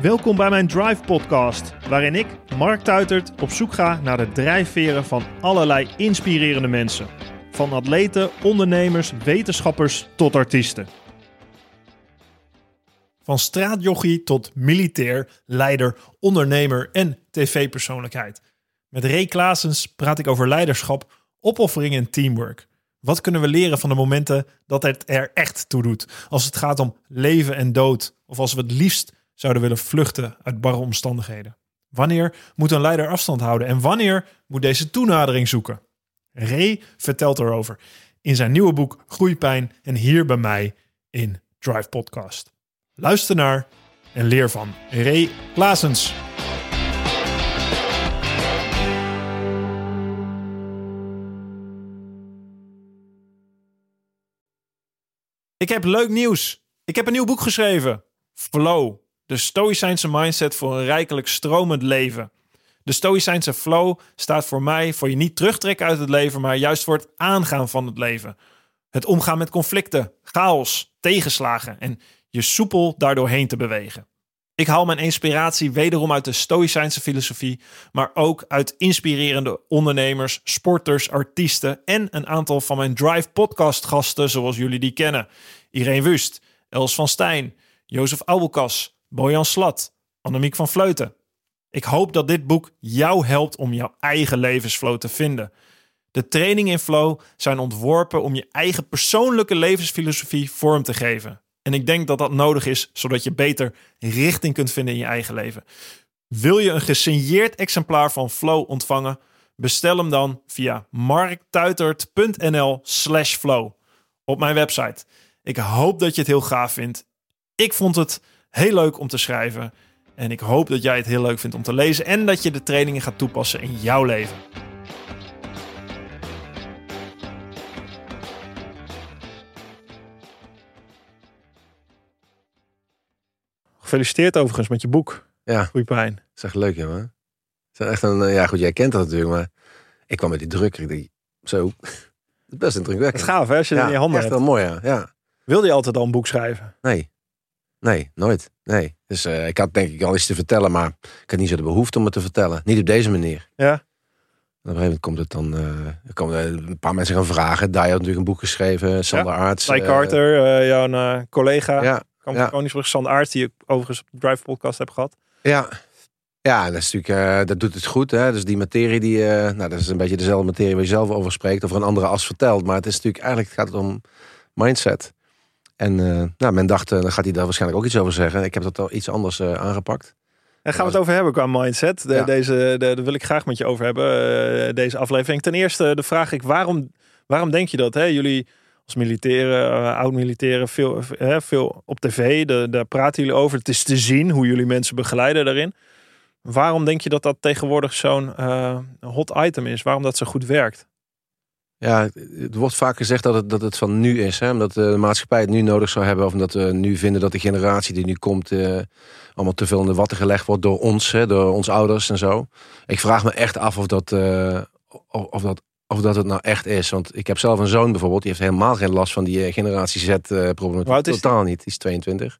Welkom bij mijn Drive Podcast, waarin ik, Mark Tuitert, op zoek ga naar de drijfveren van allerlei inspirerende mensen. Van atleten, ondernemers, wetenschappers tot artiesten. Van straatjochie tot militair, leider, ondernemer en tv-persoonlijkheid. Met Ray Klaasens praat ik over leiderschap, opoffering en teamwork. Wat kunnen we leren van de momenten dat het er echt toe doet? Als het gaat om leven en dood, of als we het liefst zouden willen vluchten uit barre omstandigheden. Wanneer moet een leider afstand houden en wanneer moet deze toenadering zoeken? Ray vertelt erover in zijn nieuwe boek Groeipijn en hier bij mij in Drive Podcast. Luister naar en leer van Ray Klaasens. Ik heb leuk nieuws. Ik heb een nieuw boek geschreven. Flow. De Stoïcijnse mindset voor een rijkelijk stromend leven. De Stoïcijnse flow staat voor mij voor je niet terugtrekken uit het leven, maar juist voor het aangaan van het leven. Het omgaan met conflicten, chaos, tegenslagen en je soepel daardoorheen te bewegen. Ik haal mijn inspiratie wederom uit de Stoïcijnse filosofie, maar ook uit inspirerende ondernemers, sporters, artiesten en een aantal van mijn Drive podcast gasten zoals jullie die kennen. Irene Wust, Els van Stijn, Jozef Aubelkas, Bojan Slat, Annemiek van Vleuten. Ik hoop dat dit boek jou helpt om jouw eigen levensflow te vinden. De trainingen in flow zijn ontworpen om je eigen persoonlijke levensfilosofie vorm te geven. En ik denk dat dat nodig is, zodat je beter richting kunt vinden in je eigen leven. Wil je een gesigneerd exemplaar van Flow ontvangen? Bestel hem dan via marktuitert.nl slash flow op mijn website. Ik hoop dat je het heel gaaf vindt. Ik vond het heel leuk om te schrijven. En ik hoop dat jij het heel leuk vindt om te lezen en dat je de trainingen gaat toepassen in jouw leven. Gefeliciteerd overigens met je boek. Ja, Groeipijn. dat is echt leuk. Het is echt een, eh, ja goed, jij kent dat natuurlijk, maar ik kwam met die drukker. Ik denk, zo, het is best Het indrukwekkend. is gaaf hè, als je het ja, in je handen echt hebt. wel mooi, ja. ja. Wilde je altijd al een boek schrijven? Nee, nee, nooit. Nee. Dus eh, ik had denk ik al iets te vertellen, maar ik had niet zo de behoefte om het te vertellen. Niet op deze manier. Ja. En op een gegeven moment komt het dan, eh, komen er een paar mensen gaan vragen. Daar had natuurlijk een boek geschreven, Sander Aarts. Eh, Carter, eh, jouw eh, collega. ja, Kamp ja. Koningsbrug, Sander Aert, die ik overigens op de Drive podcast heb gehad. Ja. Ja, dat, is natuurlijk, eh, dat doet het goed. Hè? Dus die materie, die, eh, nou, dat is een beetje dezelfde materie waar je zelf over spreekt. Of een andere as vertelt. Maar het is natuurlijk, eigenlijk gaat het om mindset. En eh, nou, men dacht, eh, dan gaat hij daar waarschijnlijk ook iets over zeggen. Ik heb dat al iets anders eh, aangepakt. En gaan we het over hebben qua mindset. De, Ja. Deze, de, daar wil ik graag met je over hebben, deze aflevering. Ten eerste de vraag ik, waarom, waarom denk je dat? Hè? Jullie als militairen, oud-militairen, veel, veel op tv, de, daar praten jullie over. Het is te zien hoe jullie mensen begeleiden daarin. Waarom denk je dat dat tegenwoordig zo'n hot item is? Waarom dat zo goed werkt? Ja, het wordt vaak gezegd dat het, dat het van nu is. Hè? Omdat de maatschappij het nu nodig zou hebben. Of omdat we nu vinden dat de generatie die nu komt... eh, allemaal te veel in de watten gelegd wordt door ons. Hè? Door ons ouders en zo. Ik vraag me echt af of dat, eh, of, dat, of dat het nou echt is. Want ik heb zelf een zoon bijvoorbeeld. Die heeft helemaal geen last van die eh, generatie Z-problematiek. Totaal niet. Die is 22.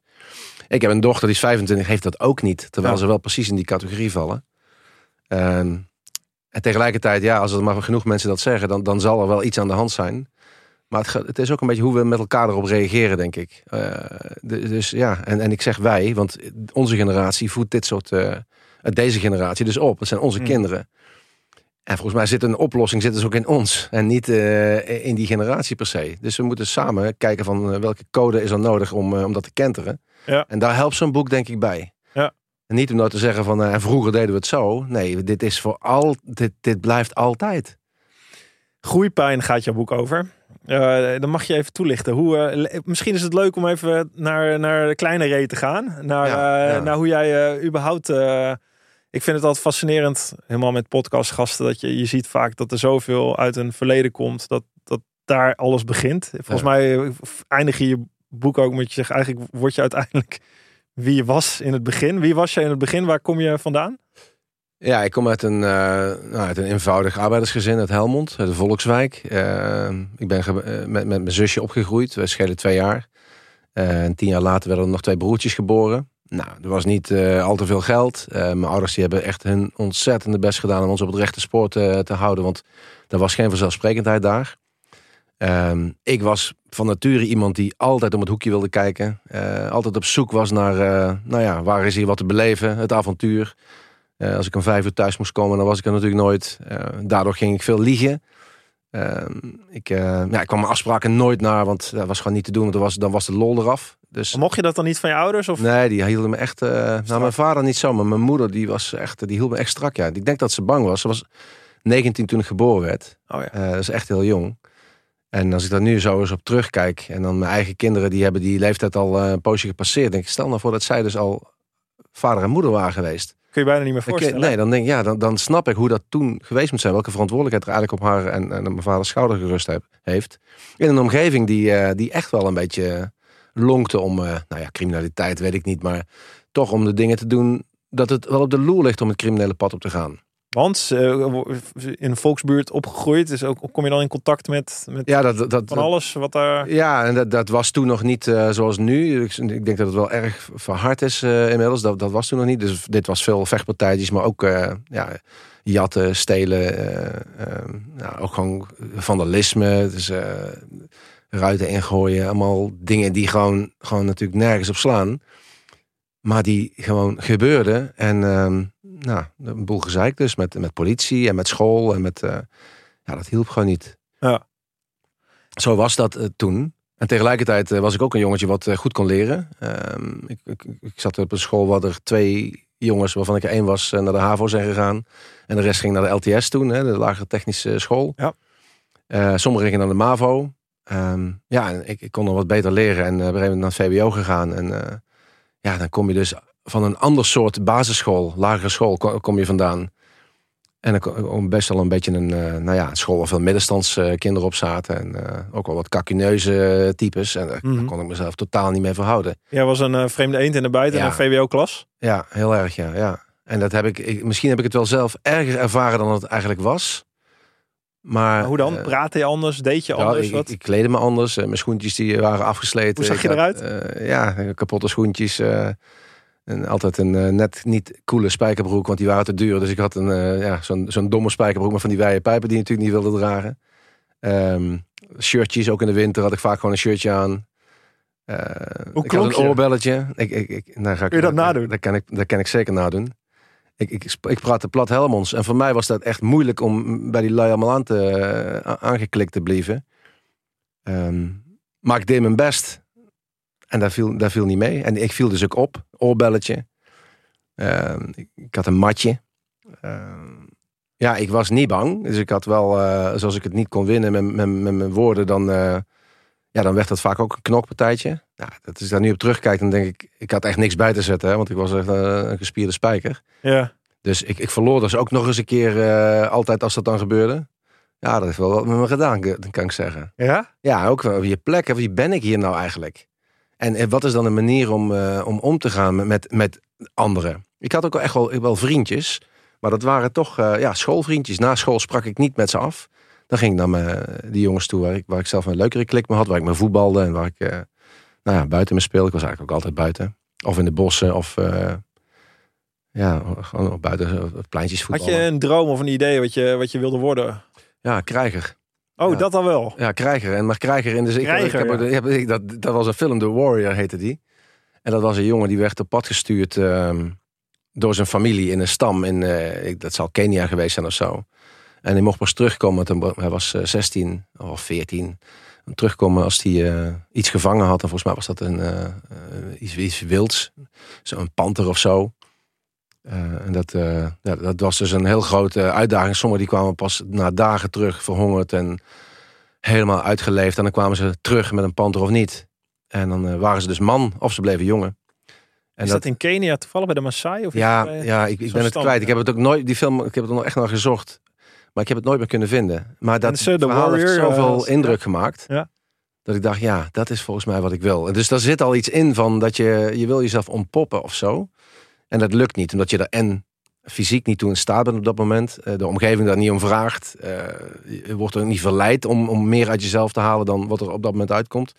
Ik heb een dochter die is 25. Heeft dat ook niet. Terwijl Ja. ze wel precies in die categorie vallen. Ehm, en tegelijkertijd, ja, als er maar genoeg mensen dat zeggen, dan, dan zal er wel iets aan de hand zijn. Maar het, het is ook een beetje hoe we met elkaar erop reageren, denk ik. Eh, dus ja, en, en ik zeg wij, want onze generatie voedt dit soort, eh, deze generatie dus op. Het zijn onze Hmm. kinderen. En volgens mij zit een oplossing zit dus ook in ons en niet eh, in die generatie per se. Dus we moeten samen kijken van welke code is er nodig om, om dat te kenteren. Ja. En daar helpt zo'n boek denk ik bij. En niet om nou te zeggen van eh, vroeger deden we het zo. Nee, dit is voor al, dit, dit blijft altijd. Groeipijn gaat jouw boek over. Eh, dan mag je even toelichten. Hoe, eh, misschien is het leuk om even naar, naar de kleine reet te gaan. Naar, Ja, naar hoe jij überhaupt... ik vind het altijd fascinerend, helemaal met podcastgasten, dat je, je ziet vaak dat er zoveel uit een verleden komt, dat, dat daar alles begint. Volgens Ja. mij eindig je je boek ook met je zeggen, eigenlijk word je uiteindelijk wie je was in het begin. Wie was je in het begin? Waar kom je vandaan? Ja, ik kom uit een, eh, nou, uit een eenvoudig arbeidersgezin uit Helmond, uit de Volkswijk. Eh, ik ben eh, met, met mijn zusje opgegroeid. We schelen twee jaar. En tien jaar later werden er nog twee broertjes geboren. Nou, er was niet al te veel geld. Mijn ouders die hebben echt hun ontzettende best gedaan om ons op het rechte spoor te, te houden. Want er was geen vanzelfsprekendheid daar. Ehm, ik was van nature iemand die altijd om het hoekje wilde kijken. Uh, altijd op zoek was naar, nou ja, waar is hier wat te beleven, het avontuur. als ik om vijf uur thuis moest komen, dan was ik er natuurlijk nooit. daardoor ging ik veel liegen. Ehm, ik, ja, ik kwam mijn afspraken nooit naar, want dat was gewoon niet te doen. Want dan was, dan was de lol eraf. Dus, mocht je dat dan niet van je ouders? Of? Nee, die hielden me echt. Nou, mijn vader niet zo, maar mijn moeder die was echt, die hield me echt strak. Ja. Ik denk dat ze bang was. Ze was 19 toen ik geboren werd. Oh ja. Dat is echt heel jong. En als ik daar nu zo eens op terugkijk en dan mijn eigen kinderen die hebben die leeftijd al uh, een poosje gepasseerd, denk ik stel nou voor dat zij dus al vader en moeder waren geweest. Kun je bijna niet meer voorstellen. nee, dan denk ja, dan, dan snap ik hoe dat toen geweest moet zijn. Welke verantwoordelijkheid er eigenlijk op haar en, en mijn vaders schouder gerust heb, heeft. In een omgeving die, die echt wel een beetje lonkte om, uh, nou ja, criminaliteit weet ik niet, maar toch om de dingen te doen dat het wel op de loer ligt om het criminele pad op te gaan. Want uh, in een volksbuurt opgegroeid, dus ook kom je dan in contact met, met ja, dat, dat, van alles wat daar. Ja, en dat, dat was toen nog niet uh, zoals nu. Ik, ik, denk dat het wel erg verhard is uh, inmiddels. Dat, dat was toen nog niet. Dus dit was veel vechtpartijtjes, maar ook ja, jatten, stelen, nou, ook gewoon vandalisme. Dus ruiten ingooien. Allemaal dingen die gewoon, gewoon natuurlijk nergens op slaan. Maar die gewoon gebeurden. En uh, nou, een boel gezeik dus met, met politie en met school. En met, uh, ja, dat hielp gewoon niet. Ja. Zo was dat uh, toen. En tegelijkertijd uh, was ik ook een jongetje wat goed kon leren. Ehm, ik, ik, ik, zat op een school waar er twee jongens, waarvan ik er één was, naar de HAVO zijn gegaan. En de rest ging naar de LTS toen, hè, de lagere technische school. Ja. sommigen gingen naar de MAVO. Um, ja, ik, ik, kon nog wat beter leren en uh, moment naar het VWO gegaan. En uh, ja, dan kom je dus van een ander soort basisschool, lagere school, kom, je vandaan. En dan kom best wel een beetje een, uh, nou ja, school waar veel middenstandskinderen op zaten. En ook wel wat kakineuze types. En daar mm -hmm. kon ik mezelf totaal niet mee verhouden. Jij was een vreemde eend in de buiten ja. in een VWO-klas? Ja, heel erg, ja, ja. En dat heb ik, ik, misschien heb ik het wel zelf erger ervaren dan het eigenlijk was. Maar, hoe dan? Praatte je anders? Deed je anders? ik, ik me anders. mijn schoentjes die waren afgesleten. Hoe zag je eruit? Ja, kapotte schoentjes. En altijd een uh, net niet coole spijkerbroek, want die waren te duur. Dus ik had een, ja, zo'n zo'n domme spijkerbroek met van die wijde pijpen die je natuurlijk niet wilde dragen. Um, shirtjes, ook in de winter had ik vaak gewoon een shirtje aan. Hoe ik had een oorbelletje. Ik, ik, ik, nou ga ik, Kun je dat nadoen? Dat kan, ik, dat kan ik zeker nadoen. Ik, ik, ik praatte plat Helmonds. En voor mij was dat echt moeilijk om bij die lui allemaal aan te, aangeklikt te blijven. Um, maar ik deed mijn best. En daar viel, daar viel niet mee. En ik viel dus ook op. Oorbelletje. Uh, ik, had een matje. Uh, ja, ik was niet bang. Dus ik had wel, uh, zoals ik het niet kon winnen met, met, met mijn woorden, dan, uh, ja, dan werd dat vaak ook een knokpartijtje. Nou, dat is daar nu op terugkijkt, dan denk ik, ik had echt niks bij te zetten, hè, want ik was echt een, een gespierde spijker. Ja. Dus ik, ik verloor dus ook nog eens een keer, altijd als dat dan gebeurde. Ja, dat heeft wel wat met me gedaan, kan ik zeggen. Ja? Ja, ook wel je plek. Wie ben ik hier nou eigenlijk? En, en wat is dan een manier om, uh, om om te gaan met, met anderen? Ik had ook echt wel, wel vriendjes, maar dat waren toch uh, ja, schoolvriendjes. Na school sprak ik niet met ze af. Dan ging ik naar mijn, die jongens toe waar ik, waar ik zelf een leukere klik mee had, waar ik me voetbalde en waar ik nou ja, buiten me speelde. Ik was eigenlijk ook altijd buiten. Of in de bossen of ja, gewoon buiten pleintjes voetballen. Had je een droom of een idee wat je, wat je wilde worden? Ja, krijger. Oh, ja. dat dan wel? Ja, krijger. En maar krijger in de. Ik, heb, ja. ik heb, dat, dat was een film, The Warrior heette die. En dat was een jongen die werd op pad gestuurd um, door zijn familie in een stam. In, uh, dat zal Kenia geweest zijn of zo. En hij mocht pas terugkomen. Toen, hij was uh, 16 of 14. Terugkomen als hij uh, iets gevangen had. En volgens mij was dat een, iets, iets wilds. Zo'n panter of zo. Uh, en dat, ja, dat was dus een heel grote uitdaging. Sommigen die kwamen pas na dagen terug, verhongerd en helemaal uitgeleefd. En dan kwamen ze terug met een panter of niet. En dan uh, waren ze dus man of ze bleven jongen. En is dat, dat, in Kenia toevallig bij de Maasai? Of ja, ja ik, ik ben het stand, kwijt. Ja. Ik heb het ook nooit, die film, ik heb het nog echt naar gezocht. Maar ik heb het nooit meer kunnen vinden. Maar dat so, verhaal warrior, heeft zoveel indruk gemaakt. Ja. Dat ik dacht, ja, dat is volgens mij wat ik wil. En dus daar zit al iets in van dat je, je wil jezelf ontpoppen of zo. En dat lukt niet, omdat je er en fysiek niet toe in staat bent op dat moment. De omgeving daar niet om vraagt. Je wordt er niet verleid om, om meer uit jezelf te halen dan wat er op dat moment uitkomt.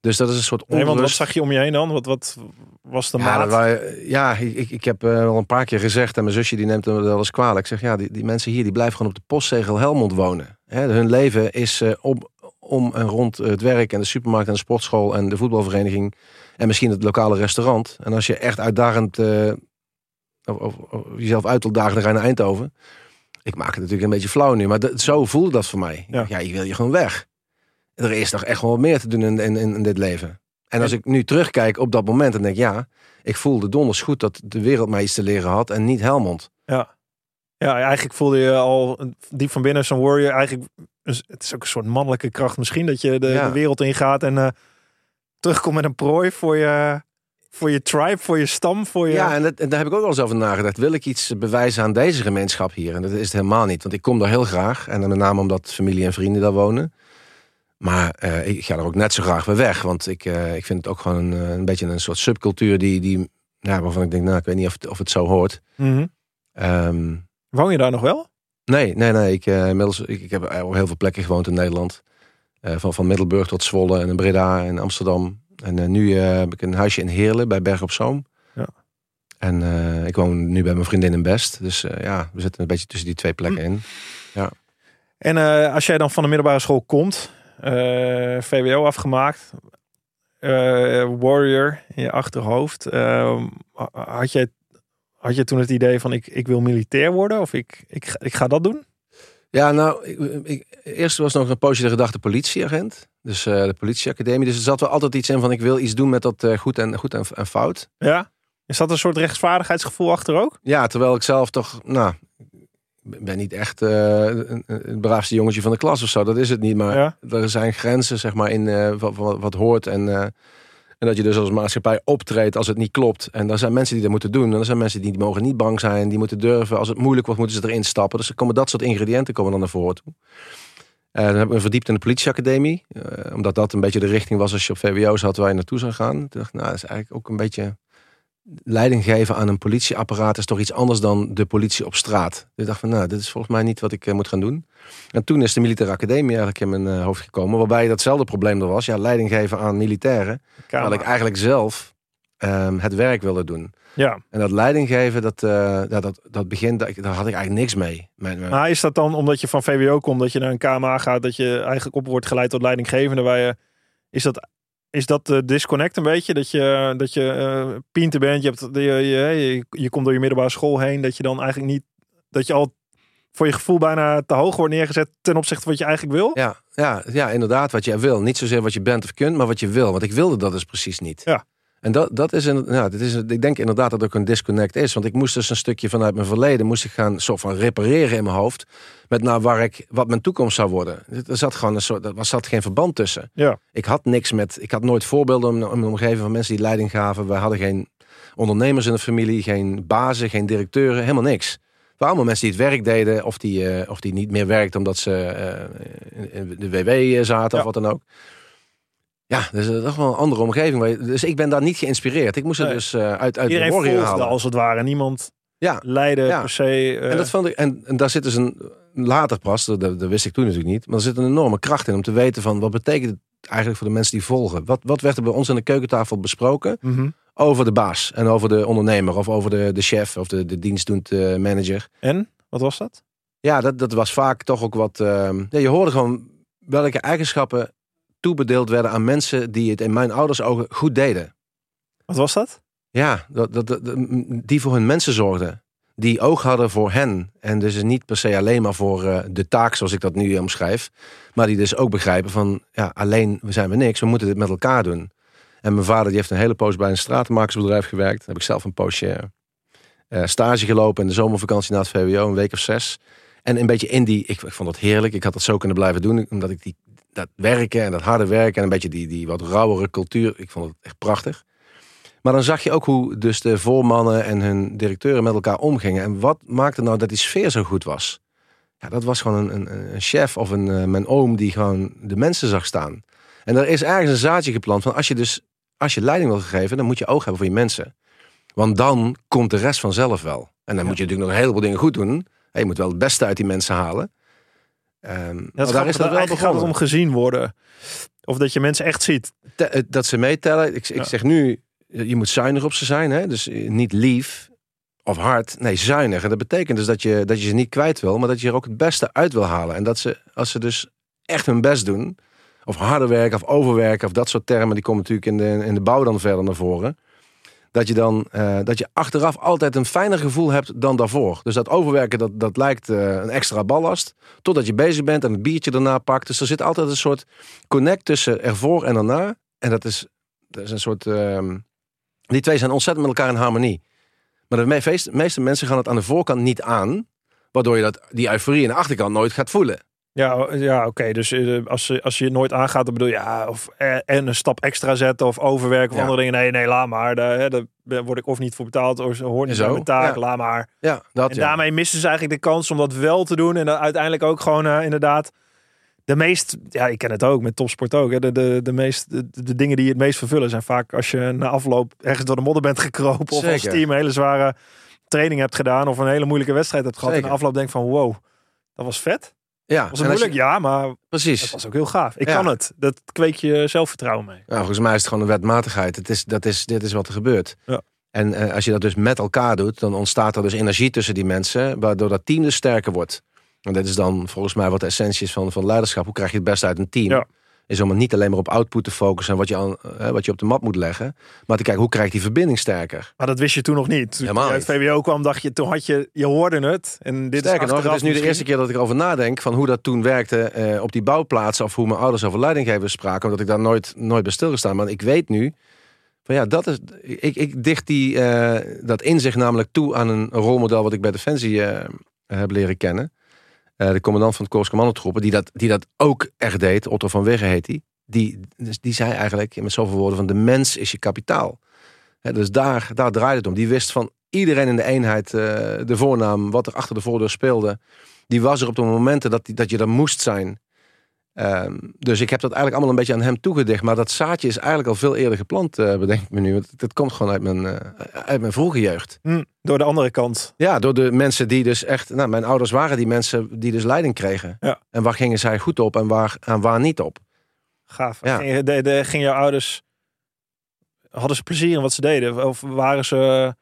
Dus dat is een soort Nee, onrust. want wat zag je om je heen dan? Wat, wat was de Ja, maat? waren- ja ik, ik- heb eh, al een paar keer gezegd, en mijn zusje die neemt me wel eens kwalijk. Ik zeg, ja, die, die mensen hier die blijven gewoon op de postzegel Helmond wonen. Hè, hun leven is eh, om, om en rond het werk en de supermarkt en de sportschool en de voetbalvereniging. En misschien het lokale restaurant. En als je echt uitdagend eh, of, of- of jezelf uit wil dagen, dan ga je naar Eindhoven. Ik maak het natuurlijk een beetje flauw nu, maar dat, zo voelde dat voor mij. Ja. Ja. ik wil je gewoon weg. Er is nog echt wel wat meer te doen in, in, in dit leven. En als ik nu terugkijk op dat moment, dan denk ik, ja, ik voelde donders goed dat de wereld mij iets te leren had en niet Helmond. Ja. ja, eigenlijk voelde je al diep van binnen zo'n warrior. Eigenlijk, het is ook een soort mannelijke kracht misschien. Dat je de, Ja. de wereld ingaat en eh, terugkomt met een prooi voor je, voor je tribe, voor je stam. Voor je... Ja, en, dat, en daar heb ik ook wel eens over nagedacht. Wil ik iets bewijzen aan deze gemeenschap hier? En dat is het helemaal niet, want ik kom daar heel graag. En dan met name omdat familie en vrienden daar wonen. Maar eh, ik ga er ook net zo graag weer weg. Want ik, eh, ik vind het ook gewoon een, een beetje een soort subcultuur die, die, ja, waarvan ik denk, nou, ik weet niet of het, of het zo hoort. Ehm, Woon je daar nog wel? Nee, nee, nee. Ik, eh, inmiddels, ik, ik heb op heel veel plekken gewoond in Nederland. Eh, van, van Middelburg tot Zwolle en in Breda en Amsterdam. En eh, nu eh, heb ik een huisje in Heerlen bij Berg op Zoom. Ja. En eh, ik woon nu bij mijn vriendin in Best. Dus eh, ja, we zitten een beetje tussen die twee plekken in. En eh, als jij dan van de middelbare school komt, eh, VWO afgemaakt, eh, warrior in je achterhoofd, eh, had, je, had je toen het idee van ik, ik wil militair worden of ik, ik, ga- ik ga dat doen? Ja, nou, ik, ik- eerst was nog een poosje de gedachte politieagent. Dus eh, de politieacademie. Dus er zat wel altijd iets in van ik wil iets doen met dat eh, goed, en, goed en, en fout. Ja. Is dat een soort rechtsvaardigheidsgevoel achter ook? Ja, terwijl ik zelf toch, nou, ben niet echt eh, een, een- het braafste jongetje van de klas of zo. Dat is het niet. Maar Ja. er zijn grenzen, zeg maar, in eh, wat, wat, wat hoort. En, eh, en dat je dus als maatschappij optreedt als het niet klopt. En er zijn mensen die dat moeten doen. En er zijn mensen die mogen niet bang zijn. Die moeten durven. Als het moeilijk wordt, moeten ze erin stappen. Dus komen dat soort ingrediënten komen dan naar voren toe. Eh, dan heb ik me verdiept in de politieacademie. eh, omdat dat een beetje de richting was als je op VWO zat waar je naartoe zou gaan. Dacht nou, dat is eigenlijk ook een beetje leiding geven aan een politieapparaat is toch iets anders dan de politie op straat. Dus ik dacht van, nou, dit is volgens mij niet wat ik eh, moet gaan doen. En toen is de militaire academie eigenlijk in mijn eh, hoofd gekomen, waarbij datzelfde probleem er was. Ja, leiding geven aan militairen, terwijl ik eigenlijk zelf ehm, het werk wilde doen. Ja. En dat leiding geven, dat, ja, dat, dat begin, daar daar had ik eigenlijk niks mee. Mijn, mijn- Maar is dat dan omdat je van VWO komt, dat je naar een KMA gaat, dat je eigenlijk op wordt geleid tot leidinggevende? Waar je, is dat, is dat de disconnect een beetje? Dat je, dat je eh pinter bent, je, hebt, je, je, je, je komt door je middelbare school heen, dat je dan eigenlijk niet, dat je al voor je gevoel bijna te hoog wordt neergezet ten opzichte van wat je eigenlijk wil? ja, ja, ja, inderdaad, wat je wil. Niet zozeer wat je bent of kunt, maar wat je wil. Want ik wilde dat dus precies niet. Ja. En dat, dat is, een, ja, dit is, een- ik denk inderdaad dat het ook een disconnect is. Want ik moest dus een stukje vanuit mijn verleden, moest ik gaan soort van repareren in mijn hoofd. Met naar waar ik, wat mijn toekomst zou worden. Er zat gewoon een soort, er zat geen verband tussen. Ja. Ik had niks met, ik had nooit voorbeelden in mijn omgeving van mensen die leiding gaven. We hadden geen ondernemers in de familie, geen bazen, geen directeuren, helemaal niks. Waren allemaal mensen die het werk deden of die, eh, of die niet meer werkten omdat ze eh, in- in de WW zaten Ja. of wat dan ook. Ja, dus dat is toch wel een andere omgeving. Dus ik ben daar niet geïnspireerd. Ik moest Nee. dus eh, uit, uit de warrior halen. als het ware. Niemand Ja, leidde Ja. per se. eh, en, dat vond ik, en, en daar zit dus een later pas, dat, dat wist ik toen natuurlijk niet, maar er zit een enorme kracht in om te weten van wat betekent het eigenlijk voor de mensen die volgen. Wat, wat werd er bij ons aan de keukentafel besproken mhm. over de baas en over de ondernemer of over de, de chef of de, de dienstdoend eh, manager. En, wat was dat? Ja, dat, dat was vaak toch ook wat. ehm, ja, je hoorde gewoon welke eigenschappen toebedeeld werden aan mensen die het in mijn ouders ogen goed deden. Wat was dat? Ja, dat, dat, dat- die voor hun mensen zorgden. Die oog hadden voor hen. En dus niet per se alleen maar voor eh, de taak zoals ik dat nu omschrijf. Maar die dus ook begrijpen van, ja, alleen zijn we niks. We moeten dit met elkaar doen. En mijn vader die heeft een hele poos bij een stratenmakersbedrijf gewerkt. Daar heb ik zelf een poosje eh, stage gelopen in de zomervakantie na het VWO. Een week of zes. En een beetje in die, ik, ik vond dat heerlijk. Ik had dat zo kunnen blijven doen. Omdat ik die, dat werken en dat harde werken en een beetje die, die wat rauwere cultuur. Ik vond het echt prachtig. Maar dan zag je ook hoe dus de voormannen en hun directeuren met elkaar omgingen. En wat maakte nou dat die sfeer zo goed was? Ja, dat was gewoon een, een, een chef of een, eh, mijn oom die gewoon de mensen zag staan. En er is ergens een zaadje geplant van als je dus als je leiding wil geven, dan moet je oog hebben voor je mensen. Want dan komt de rest vanzelf wel. En dan moet je natuurlijk nog een heleboel dingen goed doen. En je moet wel het beste uit die mensen halen. Ehm, maar Dat daar is dat wel gaat het om gezien worden. Of dat je mensen echt ziet. Te- eh, dat ze meetellen. Ik, ik Ja. zeg nu, je moet zuinig op ze zijn. Hè? Dus eh, niet lief of hard. Nee, zuinig. En dat betekent dus dat je, dat je ze niet kwijt wil. Maar dat je er ook het beste uit wil halen. En dat ze, als ze dus echt hun best doen. Of harder werken of overwerken. Of dat soort termen. Die komen natuurlijk in de, in de bouw dan verder naar voren. Dat je dan eh, dat je achteraf altijd een fijner gevoel hebt dan daarvoor. Dus dat overwerken, dat, dat lijkt eh, een extra ballast. Totdat je bezig bent en het biertje daarna pakt. Dus er zit altijd een soort connect tussen ervoor en daarna. En dat is, dat is een soort. ehm, die twee zijn ontzettend met elkaar in harmonie. Maar de me- meeste, meeste mensen gaan het aan de voorkant niet aan. Waardoor je dat, die euforie aan de achterkant nooit gaat voelen. Ja, ja oké. Dus eh, als, je- als je nooit aangaat, dan bedoel je ja, of eh, en een stap extra zetten of overwerken of Ja. andere dingen. Nee, nee, laat maar. Daar, hè, daar word ik of niet voor betaald, of hoort niet Zo, mijn taak. ja. Laat maar. Ja, dat En ja. daarmee missen ze eigenlijk de kans om dat wel te doen. En dan uiteindelijk ook gewoon eh, inderdaad de meest, ja, ik ken het ook met topsport ook. Hè, de, de, de, meest, de, de dingen die je het meest vervullen zijn vaak als je na afloop ergens door de modder bent gekropen. Of als team een hele zware training hebt gedaan. Of een hele moeilijke wedstrijd hebt gehad. En Zeker. na afloop denk van wow, dat was vet. Ja. Was het moeilijk? je- Ja, maar dat precies. was ook heel gaaf. Ik Ja. kan het. Dat kweek je zelfvertrouwen mee. Nou, volgens mij is het gewoon een wetmatigheid. Het is, dat is, dit is wat er gebeurt. Ja. En eh, als je dat dus met elkaar doet, dan ontstaat er dus energie tussen die mensen, waardoor dat team dus sterker wordt. En dit is dan volgens mij wat de essentie is van, van leiderschap. Hoe krijg je het beste uit een team? Ja. Is om het niet alleen maar op output te focussen en wat je, aan, eh, wat je op de mat moet leggen. Maar te kijken, hoe krijg je die verbinding sterker? Maar dat wist je toen nog niet. Toen je uit niet. VWO kwam, dacht je, toen had je, je hoorde het. En dit Sterker is nog, het is nu de eerste keer dat ik erover nadenk van hoe dat toen werkte eh, op die bouwplaatsen of hoe mijn ouders over leidinggevers spraken, omdat ik daar nooit, nooit bij stilgestaan. Maar ik weet nu van ja, dat is, ik, ik dicht die, eh, dat inzicht namelijk toe aan een rolmodel wat ik bij Defensie eh, heb leren kennen. Eh, de commandant van het Korps die dat, die dat ook echt deed, Otto van Wegge heet die. Die, dus die zei eigenlijk met zoveel woorden van de mens is je kapitaal. Dus daar, daar draaide het om. Die wist van iedereen in de eenheid eh, de voornaam, wat er achter de voordeur speelde. Die was er op de momenten dat, die, dat je er moest zijn. Ehm, dus ik heb dat eigenlijk allemaal een beetje aan hem toegedicht. Maar dat zaadje is eigenlijk al veel eerder geplant, eh, bedenk ik me nu. Want het komt gewoon uit mijn, eh, uit mijn vroege jeugd. Hm, door de andere kant. Ja, door de mensen die dus echt... Nou, mijn ouders waren die mensen die dus leiding kregen. Ja. En waar gingen zij goed op en waar, en waar niet op. Gaaf. Ja. Ging, de, de, ging jouw ouders... Hadden ze plezier in wat ze deden? Of waren ze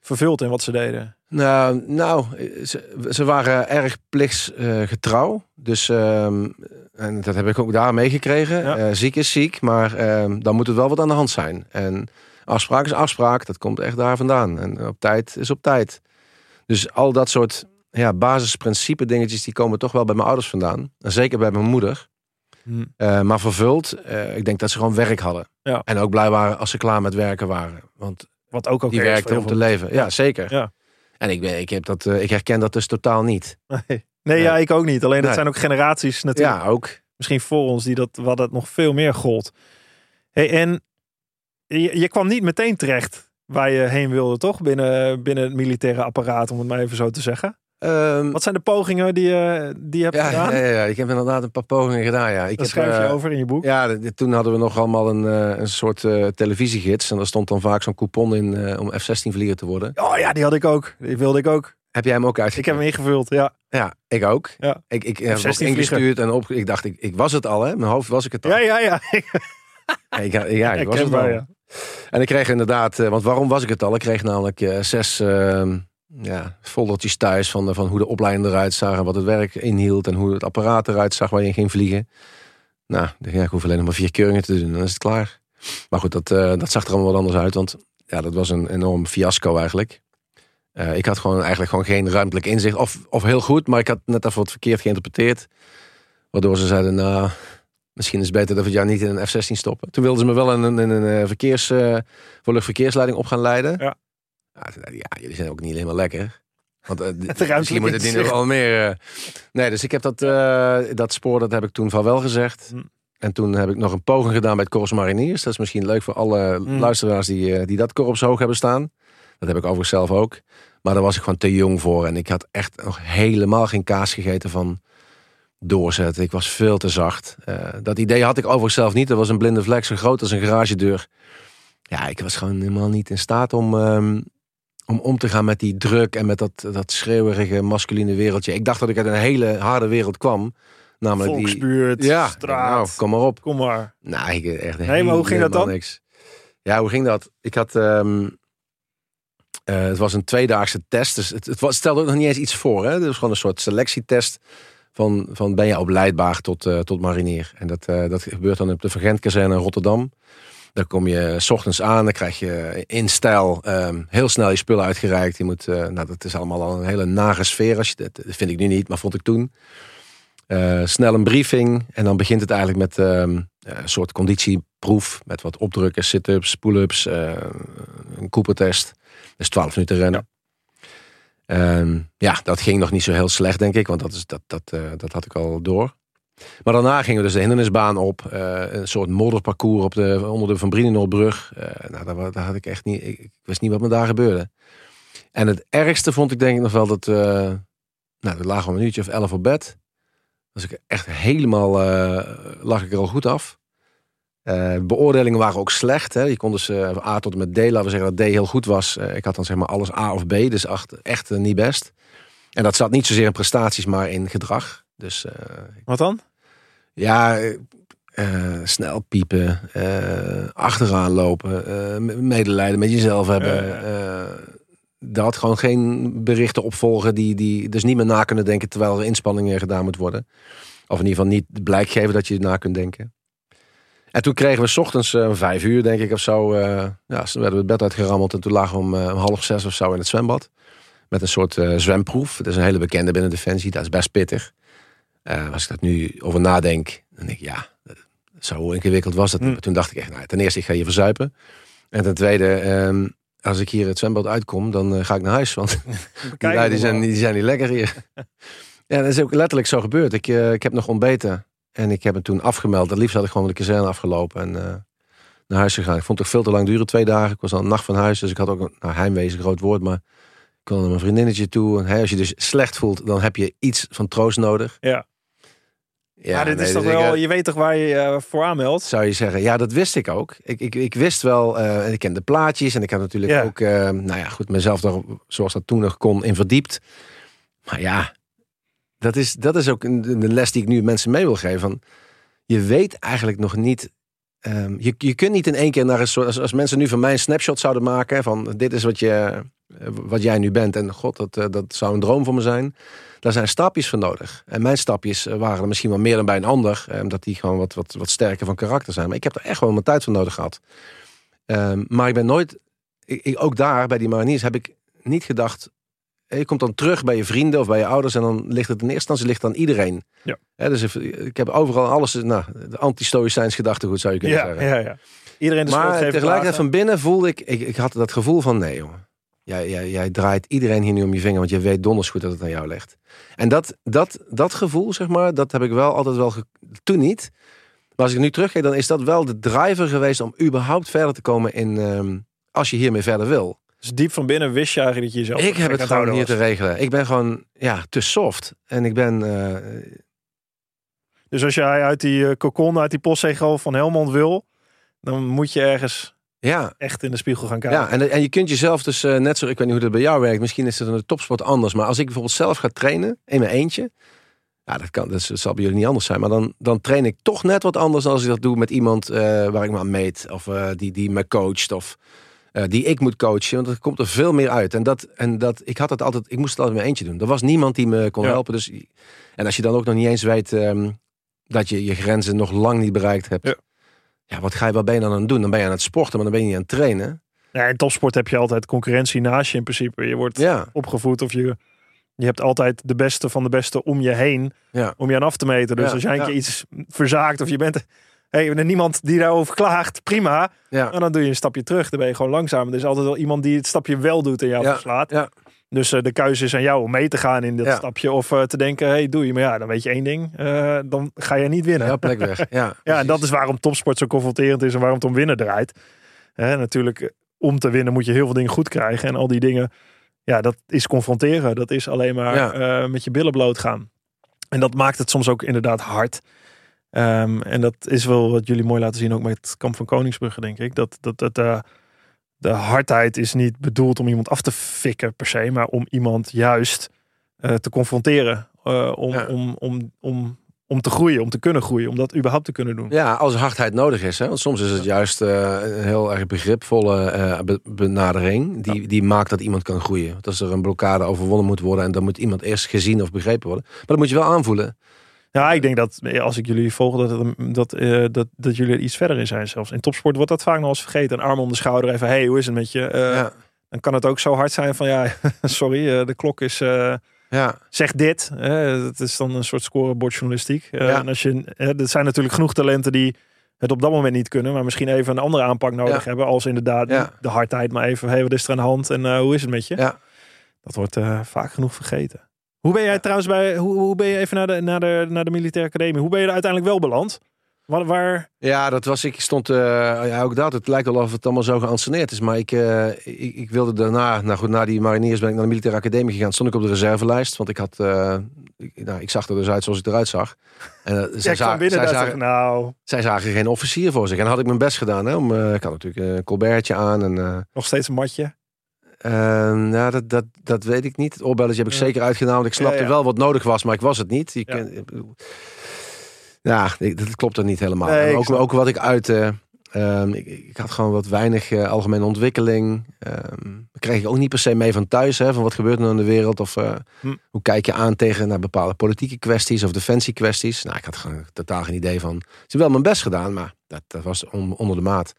vervuld in wat ze deden? Nou, nou ze, ze waren erg plichtsgetrouw. dus ehm, en dat heb ik ook daar meegekregen. Ja. Eh, ziek is ziek, maar ehm, dan moet er wel wat aan de hand zijn. En afspraak is afspraak, dat komt echt daar vandaan. En op tijd is op tijd. Dus al dat soort ja, basisprincipe dingetjes, die komen toch wel bij mijn ouders vandaan. En zeker bij mijn moeder. Hm. Eh, maar vervuld, eh, ik denk dat ze gewoon werk hadden. Ja. En ook blij waren als ze klaar met werken waren. Want Wat ook oké die werkte om te leven. Ja, zeker. Ja. En ik, ben, ik, heb dat, eh, ik herken dat dus totaal niet. Nee, nee ja, ik ook niet. Alleen dat Nee. zijn ook generaties natuurlijk. Ja, ook. Misschien voor ons die dat, wat het nog veel meer gold. Hey, en je, je kwam niet meteen terecht waar je heen wilde, toch? Binnen, binnen het militaire apparaat, om het maar even zo te zeggen. Ehm, Wat zijn de pogingen die je, die je hebt ja, gedaan? ja, ja, ik heb inderdaad een paar pogingen gedaan. Ja. Ik Dat heb, schrijf je eh, over in je boek. Ja, de- de- toen hadden we nog allemaal een, eh, een soort televisiegids. En daar stond dan vaak zo'n coupon in om F-16 vlieger te worden. Oh ja, die had ik ook. Die wilde ik ook. Heb jij hem ook Ik uitgekregen? heb hem ingevuld, ja. Ja, ik ook. Ja. Ik, ik heb hem F-16 ook ingestuurd en op, ik dacht, ik, ik was het al, hè? Mijn hoofd was ik het al. Ja, ja, ja. Ik, ja, ik was het al. Ja. En ik kreeg inderdaad, want waarom was ik het al? Ik kreeg namelijk zes ehm, ja, foldertjes thuis van, eh, van hoe de opleiding eruit zag en wat het werk inhield en hoe het apparaat eruit zag waar je in ging vliegen. Nou, ja, ik hoef alleen nog maar vier keuringen te doen en dan is het klaar. Maar goed, dat, eh, dat zag er allemaal wat anders uit, want ja, dat was een enorm fiasco eigenlijk. Eh, ik had gewoon eigenlijk gewoon geen ruimtelijk inzicht, of, of heel goed, maar ik had net even wat verkeerd geïnterpreteerd. Waardoor ze zeiden, nou, misschien is het beter dat we jaar niet in een F-16 stoppen. Toen wilden ze me wel in een, in een verkeers, eh, voor op gaan leiden. Ja. Ja, ik, ja, jullie zijn ook niet helemaal lekker. Want eh, ruimtelijk misschien moet het nog inzicht. wel meer. eh. Nee, dus ik heb dat, eh, dat spoor, dat heb ik toen van wel gezegd. Hm. En toen heb ik nog een poging gedaan bij het Korps Mariniers. Dat is misschien leuk voor alle Hm. luisteraars die, die dat korps hoog hebben staan. Dat heb ik overigens zelf ook. Maar daar was ik gewoon te jong voor. En ik had echt nog helemaal geen kaas gegeten van doorzetten. Ik was veel te zacht. Dat idee had ik overigens zelf niet. Dat was een blinde vlek zo groot als een garagedeur. Ja, ik was gewoon helemaal niet in staat om, ehm, om om te gaan met die druk en met dat, dat schreeuwerige masculine wereldje. Ik dacht dat ik uit een hele harde wereld kwam. Namelijk die... Volksbuurt, Ja, straat. nou, kom maar op. Kom maar. Nou, ik echt Nee, maar hoe ging dat dan? Niks. Ja, hoe ging dat? Ik had... ehm, eh, het was een tweedaagse test. Dus het, het was, stelde ook nog niet eens iets voor. Hè? Het was gewoon een soort selectietest. Van, van ben je opleidbaar tot, eh, tot marinier. En dat, eh, dat gebeurt dan op de Vergentkazerne in Rotterdam. Daar kom je s ochtends aan. Dan krijg je in stijl ehm, heel snel je spullen uitgereikt. Je moet, eh, nou, dat is allemaal al een hele nare sfeer. Als je, dat vind ik nu niet, maar vond ik toen. Eh, snel een briefing. En dan begint het eigenlijk met ehm, een soort conditieproef. Met wat opdrukken, sit-ups, pull-ups, eh, een Cooper-test. Dus 12 minuten rennen. Ehm, ja, dat ging nog niet zo heel slecht, denk ik. Want dat, is, dat, dat, eh, dat had ik al door. Maar daarna gingen we dus de hindernisbaan op. eh, een soort modderparcours op de, onder de Van Brienenoordbrug. Eh nou, daar, daar had ik echt niet... Ik, wist niet wat me daar gebeurde. En het ergste vond ik denk ik nog wel dat... eh nou, we lagen een uurtje of elf op bed. Was ik echt helemaal... lag ik er al goed af. Beoordelingen waren ook slecht. Hè. Je kon dus eh, A tot en met D, laten we zeggen dat D heel goed was. Ik had dan zeg maar alles A of B, dus echt, echt niet best. En dat zat niet zozeer in prestaties, maar in gedrag. Dus eh, Wat dan? ja, eh, eh, snel piepen, eh, achteraan lopen, m- medelijden met jezelf hebben. Dat gewoon geen berichten opvolgen die, die dus niet meer na kunnen denken terwijl er inspanningen gedaan moet worden. Of in ieder geval niet blijk geven dat je na kunt denken. En toen kregen we 's ochtends om vijf uur, denk ik, of zo. ja, toen werden we het bed uitgerammeld en toen lagen we om, om half zes of zo in het zwembad. Met een soort zwemproef. Dat is een hele bekende binnen Defensie. Dat is best pittig. Eh, als ik dat nu over nadenk, dan denk ik, ja, zo ingewikkeld was niet. Hm. Toen dacht ik echt, nou, ten eerste, ik ga hier verzuipen. En ten tweede, ehm, als ik hier het zwembad uitkom, dan eh, ga ik naar huis. Want die, lui, die, zijn, die zijn niet lekker hier. ja, dat is ook letterlijk zo gebeurd. Ik, eh, ik heb nog ontbeten en ik heb het toen afgemeld. Het liefst had ik gewoon de kazerne afgelopen en naar huis gegaan. Ik vond het toch veel te lang duren, twee dagen. Ik was al een nacht van huis, dus ik had ook een nou, een groot woord, maar ik kwam naar mijn vriendinnetje toe. En hey, als je dus slecht voelt, dan heb je iets van troost nodig. Ja. Ja, maar dit nee, is toch dus wel, je weet toch waar je eh, voor aanmeldt? zou je zeggen. Ja, dat wist ik ook. Ik, ik, ik wist wel, eh, ik kende plaatjes en ik had natuurlijk Ja. ook, eh, nou ja, goed, mezelf daar, zoals dat toen nog kon, in verdiept. Maar ja, dat is, dat is ook een, een les die ik nu mensen mee wil geven. Van, je weet eigenlijk nog niet. ehm, je, je kunt niet in één keer naar een soort. Als, als mensen nu van mij een snapshot zouden maken. Van dit is wat, je, wat jij nu bent. En god, dat, dat zou een droom voor me zijn. Daar zijn stapjes voor nodig. En mijn stapjes eh, waren er misschien wel meer dan bij een ander. eh, Omdat die gewoon wat, wat, wat sterker van karakter zijn. Maar ik heb er echt gewoon mijn tijd voor nodig gehad. Ehm, maar ik ben nooit. Ik, ik- ook daar bij die mariniers heb ik niet gedacht. eh, Je komt dan terug bij je vrienden of bij je ouders. En dan ligt het in eerste instantie ligt aan iedereen. Ja. Dus if- ik heb overal alles. Nou, de anti-stoïcijns gedachtegoed zou je kunnen Ja, zeggen. ja, ja. Iedereen de Maar tegelijkertijd van binnen voelde ik, ik, ik had dat gevoel van nee jongen. Jij, jij, jij draait iedereen hier nu om je vinger, want je weet donders goed dat het aan jou ligt. En dat, dat, dat gevoel, zeg maar, dat heb ik wel altijd wel, toen niet. Maar als ik nu terugkijk, dan is dat wel de driver geweest om überhaupt verder te komen in, ehm, als je hiermee verder wil. Dus diep van binnen wist je eigenlijk dat je jezelf... ik heb het gewoon hier te regelen. Ik ben gewoon, ja, te soft. En ik ben, eh, Dus als jij uit die eh, cocon, uit die postzegel van Helmond wil... dan moet je ergens ja, echt in de spiegel gaan kijken. Ja, en, en je kunt jezelf dus eh, net zo, ik weet niet hoe dat bij jou werkt, misschien is het in de topsport anders, maar als ik bijvoorbeeld zelf ga trainen in mijn eentje, ja, dat, kan, dat dat zal bij jullie niet anders zijn, maar dan, dan train ik toch net wat anders dan als ik dat doe met iemand eh, waar ik me aan meet, of eh, die, die me coacht, of die ik moet coachen, want er komt er veel meer uit. En dat, en dat, ik had het altijd, ik moest het altijd in mijn eentje doen. Er was niemand die me kon Ja. helpen, dus, en als je dan ook nog niet eens weet ehm, dat je je grenzen nog lang niet bereikt hebt, Ja. Ja, wat ga je, wat ben je dan aan het doen? Dan ben je aan het sporten, maar dan ben je niet aan het trainen. Ja, in topsport heb je altijd concurrentie naast je in principe. Je wordt Ja, opgevoed of je, je hebt altijd de beste van de beste om je heen. ja. Om je aan af te meten. Dus Ja, als jij een keer iets verzaakt of je bent... Hey, er niemand die daarover klaagt, prima. Ja, En dan doe je een stapje terug. Dan ben je gewoon langzamer. Er is altijd wel iemand die het stapje wel doet en jou Ja, verslaat. Dus eh, de keuze is aan jou om mee te gaan in dat Ja. stapje. Of eh, te denken, hey, doe je. Maar ja, dan weet je één ding. eh, dan ga je niet winnen. ja, plek weg. Ja, Ja, en dat is waarom topsport zo confronterend is en waarom het om winnen draait. Hè, natuurlijk, om te winnen moet je heel veel dingen goed krijgen. En al die dingen, ja, dat is confronteren. Dat is alleen maar Ja. met je billen bloot gaan. En dat maakt het soms ook inderdaad hard. Ehm, en dat is wel wat jullie mooi laten zien, ook met het kamp van Koningsbrugge, denk ik. Dat, dat, dat eh, de hardheid is niet bedoeld om iemand af te fikken per se, maar om iemand juist eh, te confronteren. Eh, om, Ja. om, om, om om te groeien, om te kunnen groeien, om dat überhaupt te kunnen doen. Ja, als hardheid nodig is. Hè? Want soms is het juist eh, een heel erg begripvolle eh, be- benadering. Die, die maakt dat iemand kan groeien. Want als er een blokkade overwonnen moet worden. En dan moet iemand eerst gezien of begrepen worden. Maar dat moet je wel aanvoelen. Ja, ik denk dat eh, als ik jullie volg, dat, het, dat, eh, dat, dat jullie er iets verder in zijn zelfs. In topsport wordt dat vaak nog eens vergeten. Een arm om de schouder even, hey, hoe is het met je? Eh, ja. Dan kan het ook zo hard zijn van, ja, sorry, de klok is... Ja. zeg dit. Hè, dat is dan een soort scorebordjournalistiek. Ja. En als je, hè, er zijn natuurlijk genoeg talenten die het op dat moment niet kunnen, maar misschien even een andere aanpak nodig Ja. hebben. Als inderdaad de hardheid, maar even, hey, wat is er aan de hand en hoe is het met je? Ja. Dat wordt vaak genoeg vergeten. Hoe ben jij trouwens bij, hoe, hoe ben je even naar de, naar, de, naar de militaire academie? Hoe ben je er uiteindelijk wel beland? Waar, waar Ja, dat was ik. stond uh, ja, ook dat. Het lijkt wel of het allemaal zo geanceneerd is. Maar ik, uh, ik, ik, wilde daarna, nou goed, na die mariniers ben ik naar de militaire academie gegaan. Stond ik op de reservelijst, want ik had, uh, ik, nou, ik zag er dus uit zoals ik eruit zag. En, zij, ja, binnen zij, zagen, nou... zij zagen geen officier voor zich. En had ik mijn best gedaan. Hè, om, ik had natuurlijk een colbertje aan. En, Nog steeds een matje? Nou, dat, dat, dat weet ik niet. Het oorbelletje heb ik ja. zeker uitgedaan. Want ik snapte ja, ja. wel wat nodig was, maar ik was het niet. Je dat klopt er niet helemaal. Nee, ook, ook wat ik uit. Uh, um, ik, ik, had gewoon wat weinig uh, algemene ontwikkeling. Um, kreeg ik ook niet per se mee van thuis. Hè, van wat gebeurt er nou in de wereld? Of uh, hm. hoe kijk je aan tegen naar bepaalde politieke kwesties of defensiekwesties? Nou, ik had gewoon totaal geen idee van. Ze hebben wel mijn best gedaan, maar dat, dat was on, onder de maat.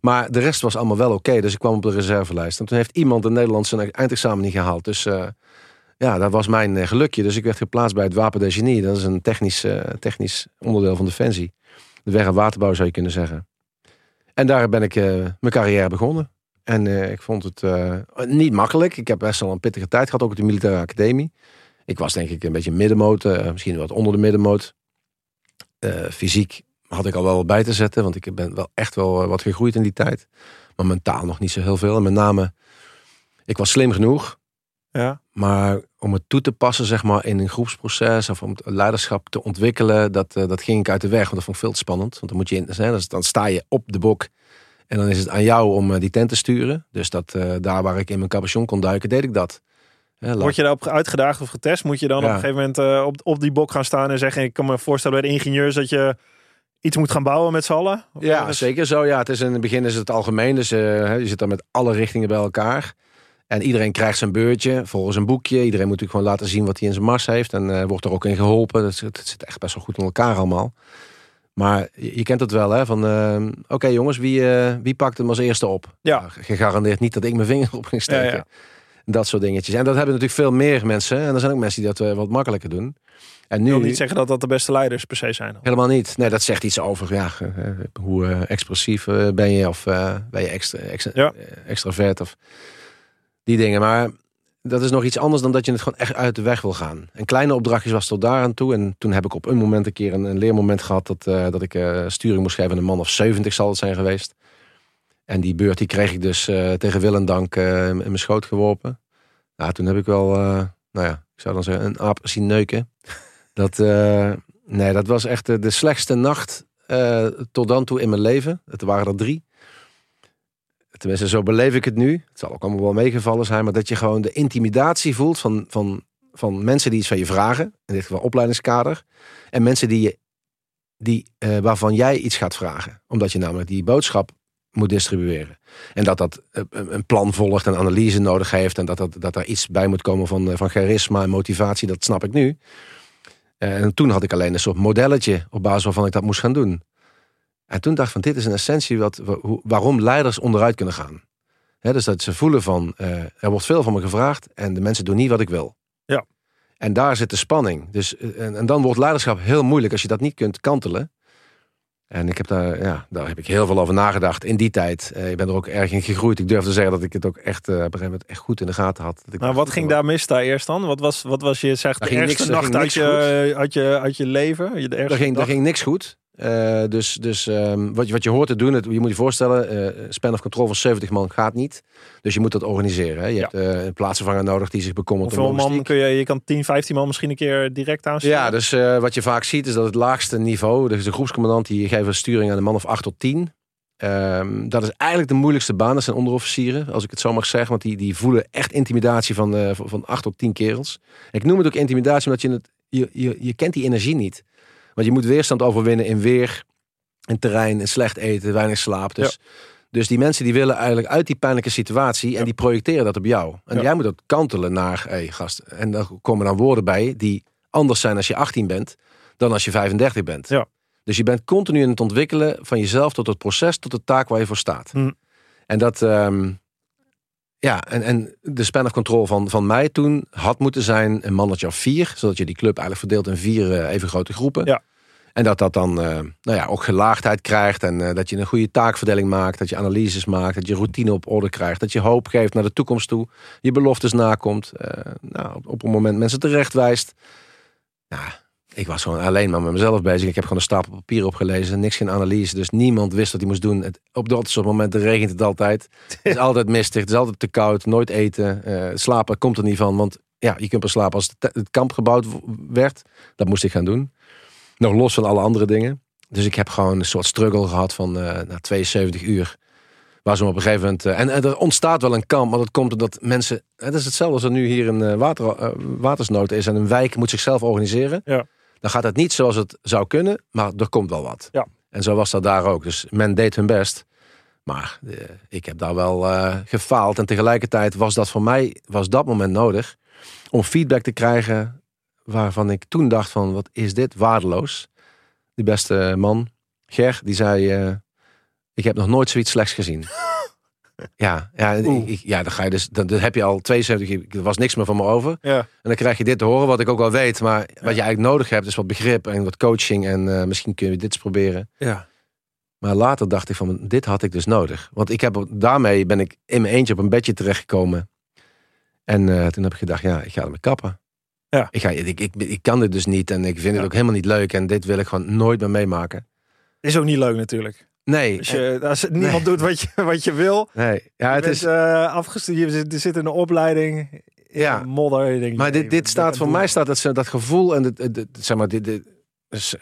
Maar de rest was allemaal wel oké. Okay, dus ik kwam op de reservelijst. En toen heeft iemand in Nederland zijn eindexamen niet gehaald. Dus uh, ja, dat was mijn gelukje. Dus ik werd geplaatst bij het Wapen Genie. Dat is een technisch, technisch onderdeel van Defensie. De weg- en waterbouw zou je kunnen zeggen. En daar ben ik uh, mijn carrière begonnen. En uh, ik vond het uh, niet makkelijk. Ik heb best wel een pittige tijd gehad, ook op de militaire academie. Ik was denk ik een beetje middenmoot, misschien wat onder de middenmoot. fysiek had ik al wel wat bij te zetten, want ik ben wel echt wel wat gegroeid in die tijd. Maar mentaal nog niet zo heel veel. En met name, ik was slim genoeg. Ja. Maar om het toe te passen, zeg maar, in een groepsproces of om het leiderschap te ontwikkelen, dat, uh, dat ging ik uit de weg. Want dat vond ik veel te spannend. Want dan moet je in, hè, dan sta je op de bok. En dan is het aan jou om uh, die tent te sturen. Dus dat, uh, daar waar ik in mijn capuchon kon duiken, deed ik dat. Word je daarop uitgedaagd of getest? Moet je dan ja. op een gegeven moment op, op die bok gaan staan en zeggen: Ik kan me voorstellen bij de ingenieurs dat je iets moet gaan bouwen met z'n allen? Ja, ergens? zeker zo. Ja, het is in het begin is het algemeen. Dus je zit dan met alle richtingen bij elkaar. En iedereen krijgt zijn beurtje volgens een boekje. Iedereen moet natuurlijk gewoon laten zien wat hij in zijn mars heeft. En uh, wordt er ook in geholpen. Dat, het zit echt best wel goed in elkaar allemaal. Maar je, je kent het wel, hè? Van, uh, oké okay, jongens, wie, uh, wie pakt hem als eerste op? Ja. Nou, gegarandeerd niet dat ik mijn vinger op ging steken. Ja, ja. Dat soort dingetjes. En dat hebben natuurlijk veel meer mensen. En er zijn ook mensen die dat wat makkelijker doen. En nu, ik wil niet zeggen dat dat de beste leiders per se zijn. Helemaal niet. Nee, dat zegt iets over ja, hoe expressief ben je. Of ben je extra, extra, ja. extravert. Of die dingen. Maar dat is nog iets anders dan dat je het gewoon echt uit de weg wil gaan. En kleine opdrachtjes was tot daar aan toe. En toen heb ik op een moment een keer een, een leermoment gehad... dat, uh, dat ik uh, sturing moest geven aan een man of 70 zal het zijn geweest. En die beurt die kreeg ik dus uh, tegen wil en dank in mijn schoot geworpen. Nou, toen heb ik wel, nou ja, ik zou dan zeggen, een aap zien neuken. Dat, nee, dat was echt de slechtste nacht tot dan toe in mijn leven. Het waren er drie. Tenminste, zo beleef ik het nu. Het zal ook allemaal wel meegevallen zijn. Maar dat je gewoon de intimidatie voelt van, van, van mensen die iets van je vragen. In dit geval opleidingskader. En mensen die je, die, uh, waarvan jij iets gaat vragen. Omdat je namelijk die boodschap moet distribueren. En dat dat uh, een plan volgt en analyse nodig heeft. En dat, dat, dat er iets bij moet komen van, uh, van charisma en motivatie. Dat snap ik nu. en toen had ik alleen een soort modelletje op basis waarvan ik dat moest gaan doen. En toen dacht ik van dit is een essentie wat, waarom leiders onderuit kunnen gaan. He, dus dat ze voelen van uh, er wordt veel van me gevraagd en de mensen doen niet wat ik wil. Ja. En daar zit de spanning. Dus, en, en, dan wordt leiderschap heel moeilijk als je dat niet kunt kantelen. En ik heb daar, ja, daar heb ik heel veel over nagedacht in die tijd. Uh, ik ben er ook erg in gegroeid. Ik durf te zeggen dat ik het ook echt uh, op een gegeven moment echt goed in de gaten had. Dat ik maar wat ging daar mis daar eerst dan? Wat was, wat was je zegt de ergste niks, nacht uit je, uit, je, uit je leven? Je er, ging, er ging niks goed. Uh, dus dus um, wat, je, wat je hoort te doen, het, je moet je voorstellen, uh, span of control van 70 man gaat niet. Dus je moet dat organiseren. Hè? Je ja. hebt uh, een plaatsvervanger nodig die zich bekommert Hoeveel man kun je, je kan 10, 15 man misschien een keer direct aansturen? Ja, dus wat je vaak ziet is dat het laagste niveau, dus de groepscommandant die geeft een sturing aan een man of 8 tot 10. Um, dat is eigenlijk de moeilijkste baan. Dat zijn onderofficieren, als ik het zo mag zeggen. Want die, die voelen echt intimidatie van, van 8 tot 10 kerels. Ik noem het ook intimidatie omdat je, het, je, je, je kent die energie niet. Want je moet weerstand overwinnen in weer, in terrein, in slecht eten, weinig slaap. Dus, dus die mensen die willen eigenlijk uit die pijnlijke situatie en die projecteren dat op jou. En Ja. jij moet dat kantelen naar, hé hey, gast. En daar komen dan woorden bij die anders zijn als je 18 bent dan als je 35 bent. Ja. Dus je bent continu in het ontwikkelen van jezelf tot het proces, tot de taak waar je voor staat. Hm. En dat, ehm, ja, en, en de span of control van, van mij toen had moeten zijn een mannetje of vier, zodat je die club eigenlijk verdeelt in vier eh, even grote groepen. Ja. En dat dat dan eh, nou ja, ook gelaagdheid krijgt en eh, dat je een goede taakverdeling maakt, dat je analyses maakt, dat je routine op orde krijgt, dat je hoop geeft naar de toekomst toe, je beloftes nakomt, nou, op, op een moment mensen terecht wijst. Ja, ik was gewoon alleen maar met mezelf bezig. Ik heb gewoon een stapel papier opgelezen, niks geen analyse, dus niemand wist wat hij moest doen. Het, op dat soort momenten regent het altijd. Het is altijd mistig, het is altijd te koud, nooit eten, eh, slapen komt er niet van, want ja, je kunt pas slapen als het, het kamp gebouwd werd. Dat moest ik gaan doen. Nog los van alle andere dingen. Dus ik heb gewoon een soort struggle gehad van eh na 72 uur. Waar ze op een gegeven moment. eh, en, er ontstaat wel een kamp, maar dat komt omdat mensen. Het is hetzelfde als er nu hier een water, watersnood is en een wijk moet zichzelf organiseren. Ja. Dan gaat het niet zoals het zou kunnen, maar er komt wel wat. Ja. En zo was dat daar ook. Dus men deed hun best. Maar eh, ik heb daar wel eh, gefaald. En tegelijkertijd was dat voor mij, was dat moment nodig om feedback te krijgen waarvan ik toen dacht van, wat is dit waardeloos. Die beste man, Ger, die zei, eh, ik heb nog nooit zoiets slechts gezien. Ja, ja, ik, ja, dan ga je dus, dan, dan heb je al 72, uur, er was niks meer van me over. Ja. En dan krijg je dit te horen, wat ik ook wel weet. Maar wat je eigenlijk nodig hebt, is wat begrip en wat coaching. En eh, misschien kun je dit eens proberen. Ja. Maar later dacht ik van, dit had ik dus nodig. Want ik heb, daarmee ben ik in mijn eentje op een bedje terechtgekomen. En eh, toen heb ik gedacht, ja, ik ga ermee kappen. Ja. Ik, ga, ik, ik, ik kan dit dus niet en ik vind Ja. het ook helemaal niet leuk. En dit wil ik gewoon nooit meer meemaken. Is ook niet leuk natuurlijk. Nee, Als, je, als niemand doet wat je, wat je wil. nee. Ja, je het bent is, uh, afgestudeerd. Je zit, in een opleiding. In Ja. modder. Maar nee, dit, dit staat voor mij staat dat, dat gevoel en het, zeg maar, dit,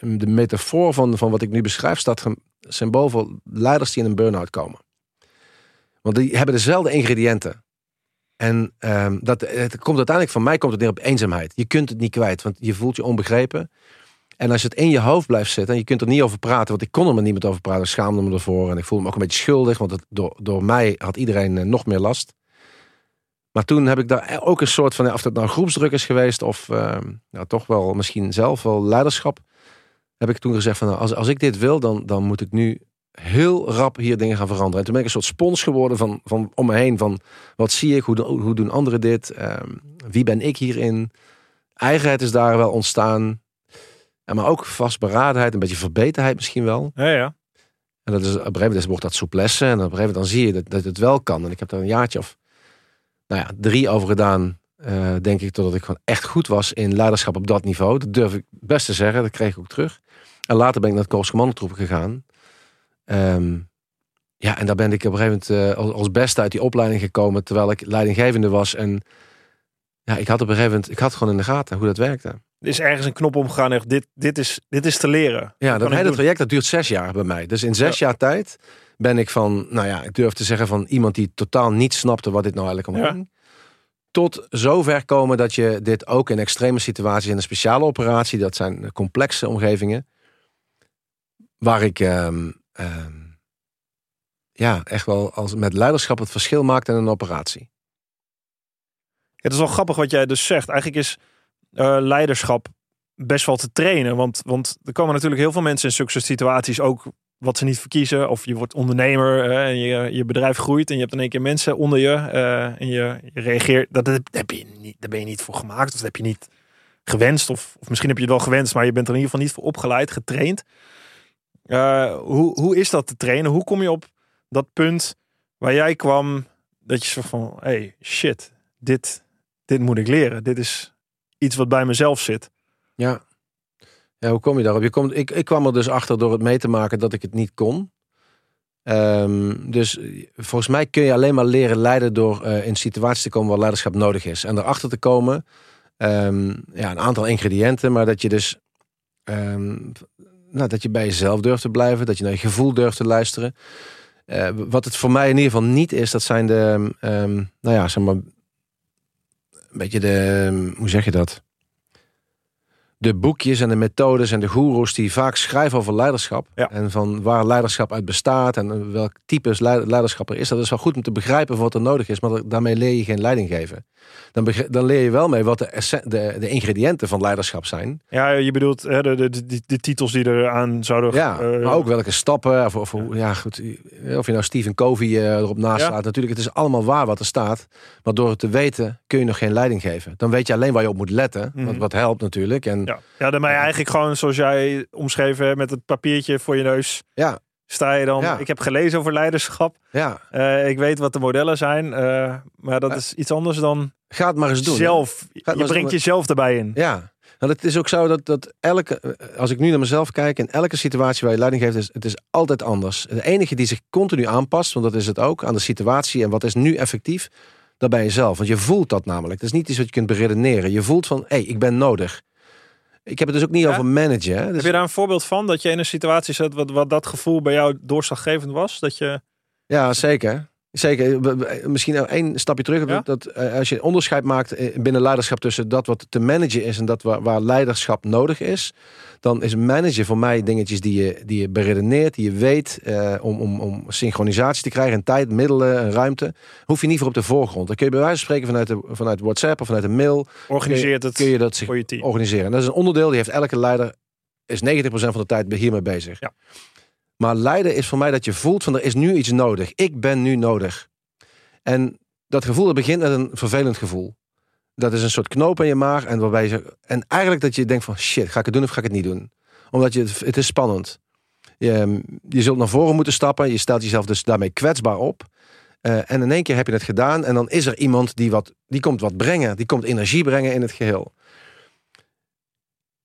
de metafoor van, van wat ik nu beschrijf staat symbool voor leiders die in een burn-out komen. Want die hebben dezelfde ingrediënten. En ehm, dat, het komt uiteindelijk van mij komt het neer op eenzaamheid. Je kunt het niet kwijt, want je voelt je onbegrepen. En als het in je hoofd blijft zitten en je kunt er niet over praten, want ik kon er met niemand over praten, ik schaamde me ervoor en ik voelde me ook een beetje schuldig, want het, door, door mij had iedereen eh, nog meer last. Maar toen heb ik daar ook een soort van, of dat nou groepsdruk is geweest of nou, toch wel misschien zelf wel leiderschap, heb ik toen gezegd van nou, als, als ik dit wil, dan, dan moet ik nu heel rap hier dingen gaan veranderen. En toen ben ik een soort spons geworden van, van om me heen van wat zie ik, hoe, hoe doen anderen dit, Ehm, wie ben ik hierin. Eigenheid is daar wel ontstaan. En maar ook vastberadenheid, een beetje verbeterheid misschien wel. Ja, ja. En dat is, op een gegeven moment wordt dat souplesse. En op een gegeven moment dan zie je dat, dat het wel kan. En ik heb daar een jaartje of nou ja, drie over gedaan. eh, denk ik totdat ik gewoon echt goed was in leiderschap op dat niveau. Dat durf ik best te zeggen. Dat kreeg ik ook terug. En later ben ik naar het Korps Commandotroepen gegaan. Ehm, ja, en daar ben ik op een gegeven moment eh, als, als beste uit die opleiding gekomen. Terwijl ik leidinggevende was. En ja, ik had op een gegeven moment, ik had gewoon in de gaten hoe dat werkte. Is ergens een knop omgegaan. Echt, dit, dit, is, dit is te leren. Ja, dat hele doen. traject dat duurt zes jaar bij mij. Dus in zes jaar tijd ben ik van, nou ja, ik durf te zeggen van iemand die totaal niet snapte wat dit nou eigenlijk om Ja. ging. Tot zover komen dat je dit ook in extreme situaties in een speciale operatie, dat zijn complexe omgevingen, waar ik ehm, ehm, ja, echt wel als met leiderschap het verschil maakte in een operatie. Het is wel grappig wat jij dus zegt. Eigenlijk is eh, leiderschap best wel te trainen. Want, want er komen natuurlijk heel veel mensen in soort situaties ook wat ze niet verkiezen. Of je wordt ondernemer eh, en je, je bedrijf groeit en je hebt in één keer mensen onder je eh, en je, reageert. Dat, dat heb je niet, daar ben je niet voor gemaakt of dat heb je niet gewenst. Of, of misschien heb je het wel gewenst, maar je bent er in ieder geval niet voor opgeleid, getraind. Hoe, hoe is dat te trainen? Hoe kom je op dat punt waar jij kwam dat je zo van, hey, shit, dit, dit moet ik leren. Dit is iets wat bij mezelf zit. Ja. Ja, hoe kom je daarop? Je komt, ik, ik kwam er dus achter door het mee te maken dat ik het niet kon. Ehm, dus volgens mij kun je alleen maar leren leiden door eh, in situaties te komen waar leiderschap nodig is. En erachter te komen, ehm, ja, een aantal ingrediënten, maar dat je dus ehm, nou, dat je bij jezelf durft te blijven, dat je naar je gevoel durft te luisteren. Eh, wat het voor mij in ieder geval niet is, dat zijn de, nou ja, zeg maar, beetje de, hoe zeg je dat? De boekjes en de methodes en de goeroes die vaak schrijven over leiderschap. Ja. En van waar leiderschap uit bestaat en welk type leiderschap er is. Dat is wel goed om te begrijpen wat er nodig is, maar daarmee leer je geen leiding geven. Dan, dan leer je wel mee wat de, de, de ingrediënten van leiderschap zijn. Ja, je bedoelt hè, de, de, de, titels die er aan zouden... Ja, eh, maar ook welke stappen. Of, of, ja, goed, of je nou Stephen Covey eh, erop naast Ja. staat. Natuurlijk, het is allemaal waar wat er staat. Maar door het te weten kun je nog geen leiding geven. Dan weet je alleen waar je op moet letten. Mhm. wat, wat helpt natuurlijk. En Ja, ja dan ben je eigenlijk gewoon zoals jij omschreven met het papiertje voor je neus. ja, Sta je dan, Ja. ik heb gelezen over leiderschap. ja, Eh, ik weet wat de modellen zijn. eh, maar dat is iets anders dan ga het maar eens doen. zelf. Je brengt doen. jezelf erbij in. Ja, want het is ook zo dat, dat elke, als ik nu naar mezelf kijk, in elke situatie waar je leiding geeft, is het is altijd anders. De enige die zich continu aanpast, want dat is het ook, aan de situatie en wat is nu effectief, dat ben je zelf. Want je voelt dat namelijk. Het is niet iets wat je kunt beredeneren. Je voelt van, hé, hey, ik ben nodig. Ik heb het dus ook niet Ja? over managen. Hè? Dus- Heb je daar een voorbeeld van? Dat je in een situatie zit wat, wat dat gevoel bij jou doorslaggevend was? Dat je... Ja, zeker. Zeker. Misschien nog één stapje terug. Ja? Dat, eh, als je onderscheid maakt eh, binnen leiderschap tussen dat wat te managen is en dat waar, waar leiderschap nodig is, dan is managen voor mij dingetjes die je, die je beredeneert, die je weet eh, om, om, om synchronisatie te krijgen in tijd, middelen en ruimte. Hoef je niet voor op de voorgrond. Dan kun je bij wijze van spreken vanuit, de, vanuit WhatsApp of vanuit een mail Organiseert het kun je dat zich voor je team. organiseren. En dat is een onderdeel, die heeft elke leider, is 90% van de tijd hiermee bezig. Ja. Maar leiden is voor mij dat je voelt van er is nu iets nodig. Ik ben nu nodig. En dat gevoel dat begint met een vervelend gevoel. Dat is een soort knoop in je maag. En, waarbij je, en eigenlijk dat je denkt van shit, ga ik het doen of ga ik het niet doen? Omdat je, het, het is spannend. Je, je zult naar voren moeten stappen. Je stelt jezelf dus daarmee kwetsbaar op. Eh, en in één keer heb je het gedaan. En dan is er iemand die, wat, die komt wat brengen. Die komt energie brengen in het geheel.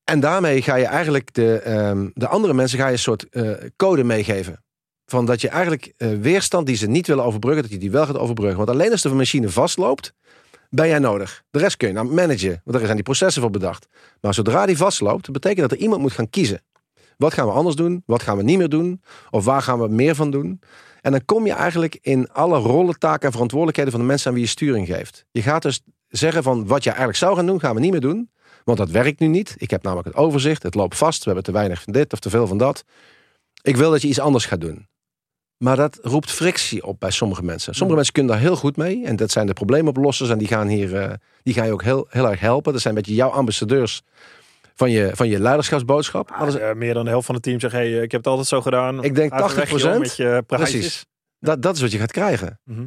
En daarmee ga je eigenlijk de, ehm, de andere mensen ga je een soort eh, code meegeven. Van dat je eigenlijk eh, weerstand die ze niet willen overbruggen, dat je die wel gaat overbruggen. Want alleen als de machine vastloopt, ben jij nodig. De rest kun je nou managen, want er zijn die processen voor bedacht. Maar zodra die vastloopt, betekent dat er iemand moet gaan kiezen. Wat gaan we anders doen? Wat gaan we niet meer doen? Of waar gaan we meer van doen? En dan kom je eigenlijk in alle rollen, taken en verantwoordelijkheden van de mensen aan wie je sturing geeft. Je gaat dus zeggen van wat je eigenlijk zou gaan doen, gaan we niet meer doen. Want dat werkt nu niet. Ik heb namelijk het overzicht. Het loopt vast. We hebben te weinig van dit of te veel van dat. Ik wil dat je iets anders gaat doen. Maar dat roept frictie op bij sommige mensen. Sommige mensen kunnen daar heel goed mee. En dat zijn de probleemoplossers. En die gaan hier eh, die gaan je ook heel, heel erg helpen. Dat zijn een beetje jouw ambassadeurs van je, van je leiderschapsboodschap. Is- Eh, meer dan de helft van het team zegt, hey, ik heb het altijd zo gedaan. Ik denk Uit de weg, 80%. joh, met je praatjes. Precies. dat, dat is wat je gaat krijgen. Mhm.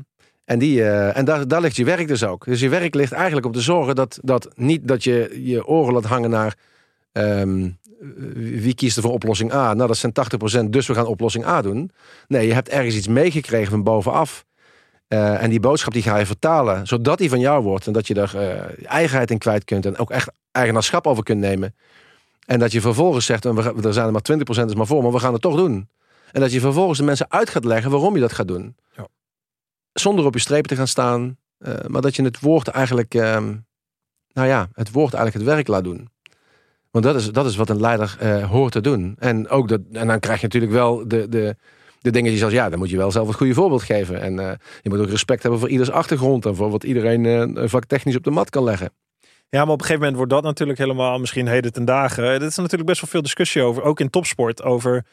En, die, eh, en daar, daar ligt je werk dus ook. Dus je werk ligt eigenlijk om te zorgen dat, dat niet dat je je oren laat hangen naar ehm, wie kiest er voor oplossing A. Nou, dat zijn 80%, dus we gaan oplossing A doen. Nee, je hebt ergens iets meegekregen van bovenaf. Eh, en die boodschap die ga je vertalen, zodat die van jou wordt. En dat je daar eh, eigenheid in kwijt kunt en ook echt eigenaarschap over kunt nemen. En dat je vervolgens zegt, en we, er zijn er maar 20% is maar voor, maar we gaan het toch doen. En dat je vervolgens de mensen uit gaat leggen waarom je dat gaat doen. Zonder op je strepen te gaan staan. eh, maar dat je het woord eigenlijk, ehm, nou ja, het woord eigenlijk het werk laat doen. Want dat is, dat is wat een leider eh, hoort te doen. En, ook dat, en dan krijg je natuurlijk wel de, de, de dingen die zoals, ja, dan moet je wel zelf het goede voorbeeld geven. En eh, je moet ook respect hebben voor ieders achtergrond en voor wat iedereen vaktechnisch op de mat kan leggen. Ja, maar op een gegeven moment wordt dat natuurlijk helemaal misschien heden ten dagen. Er is natuurlijk best wel veel discussie over, ook in topsport, over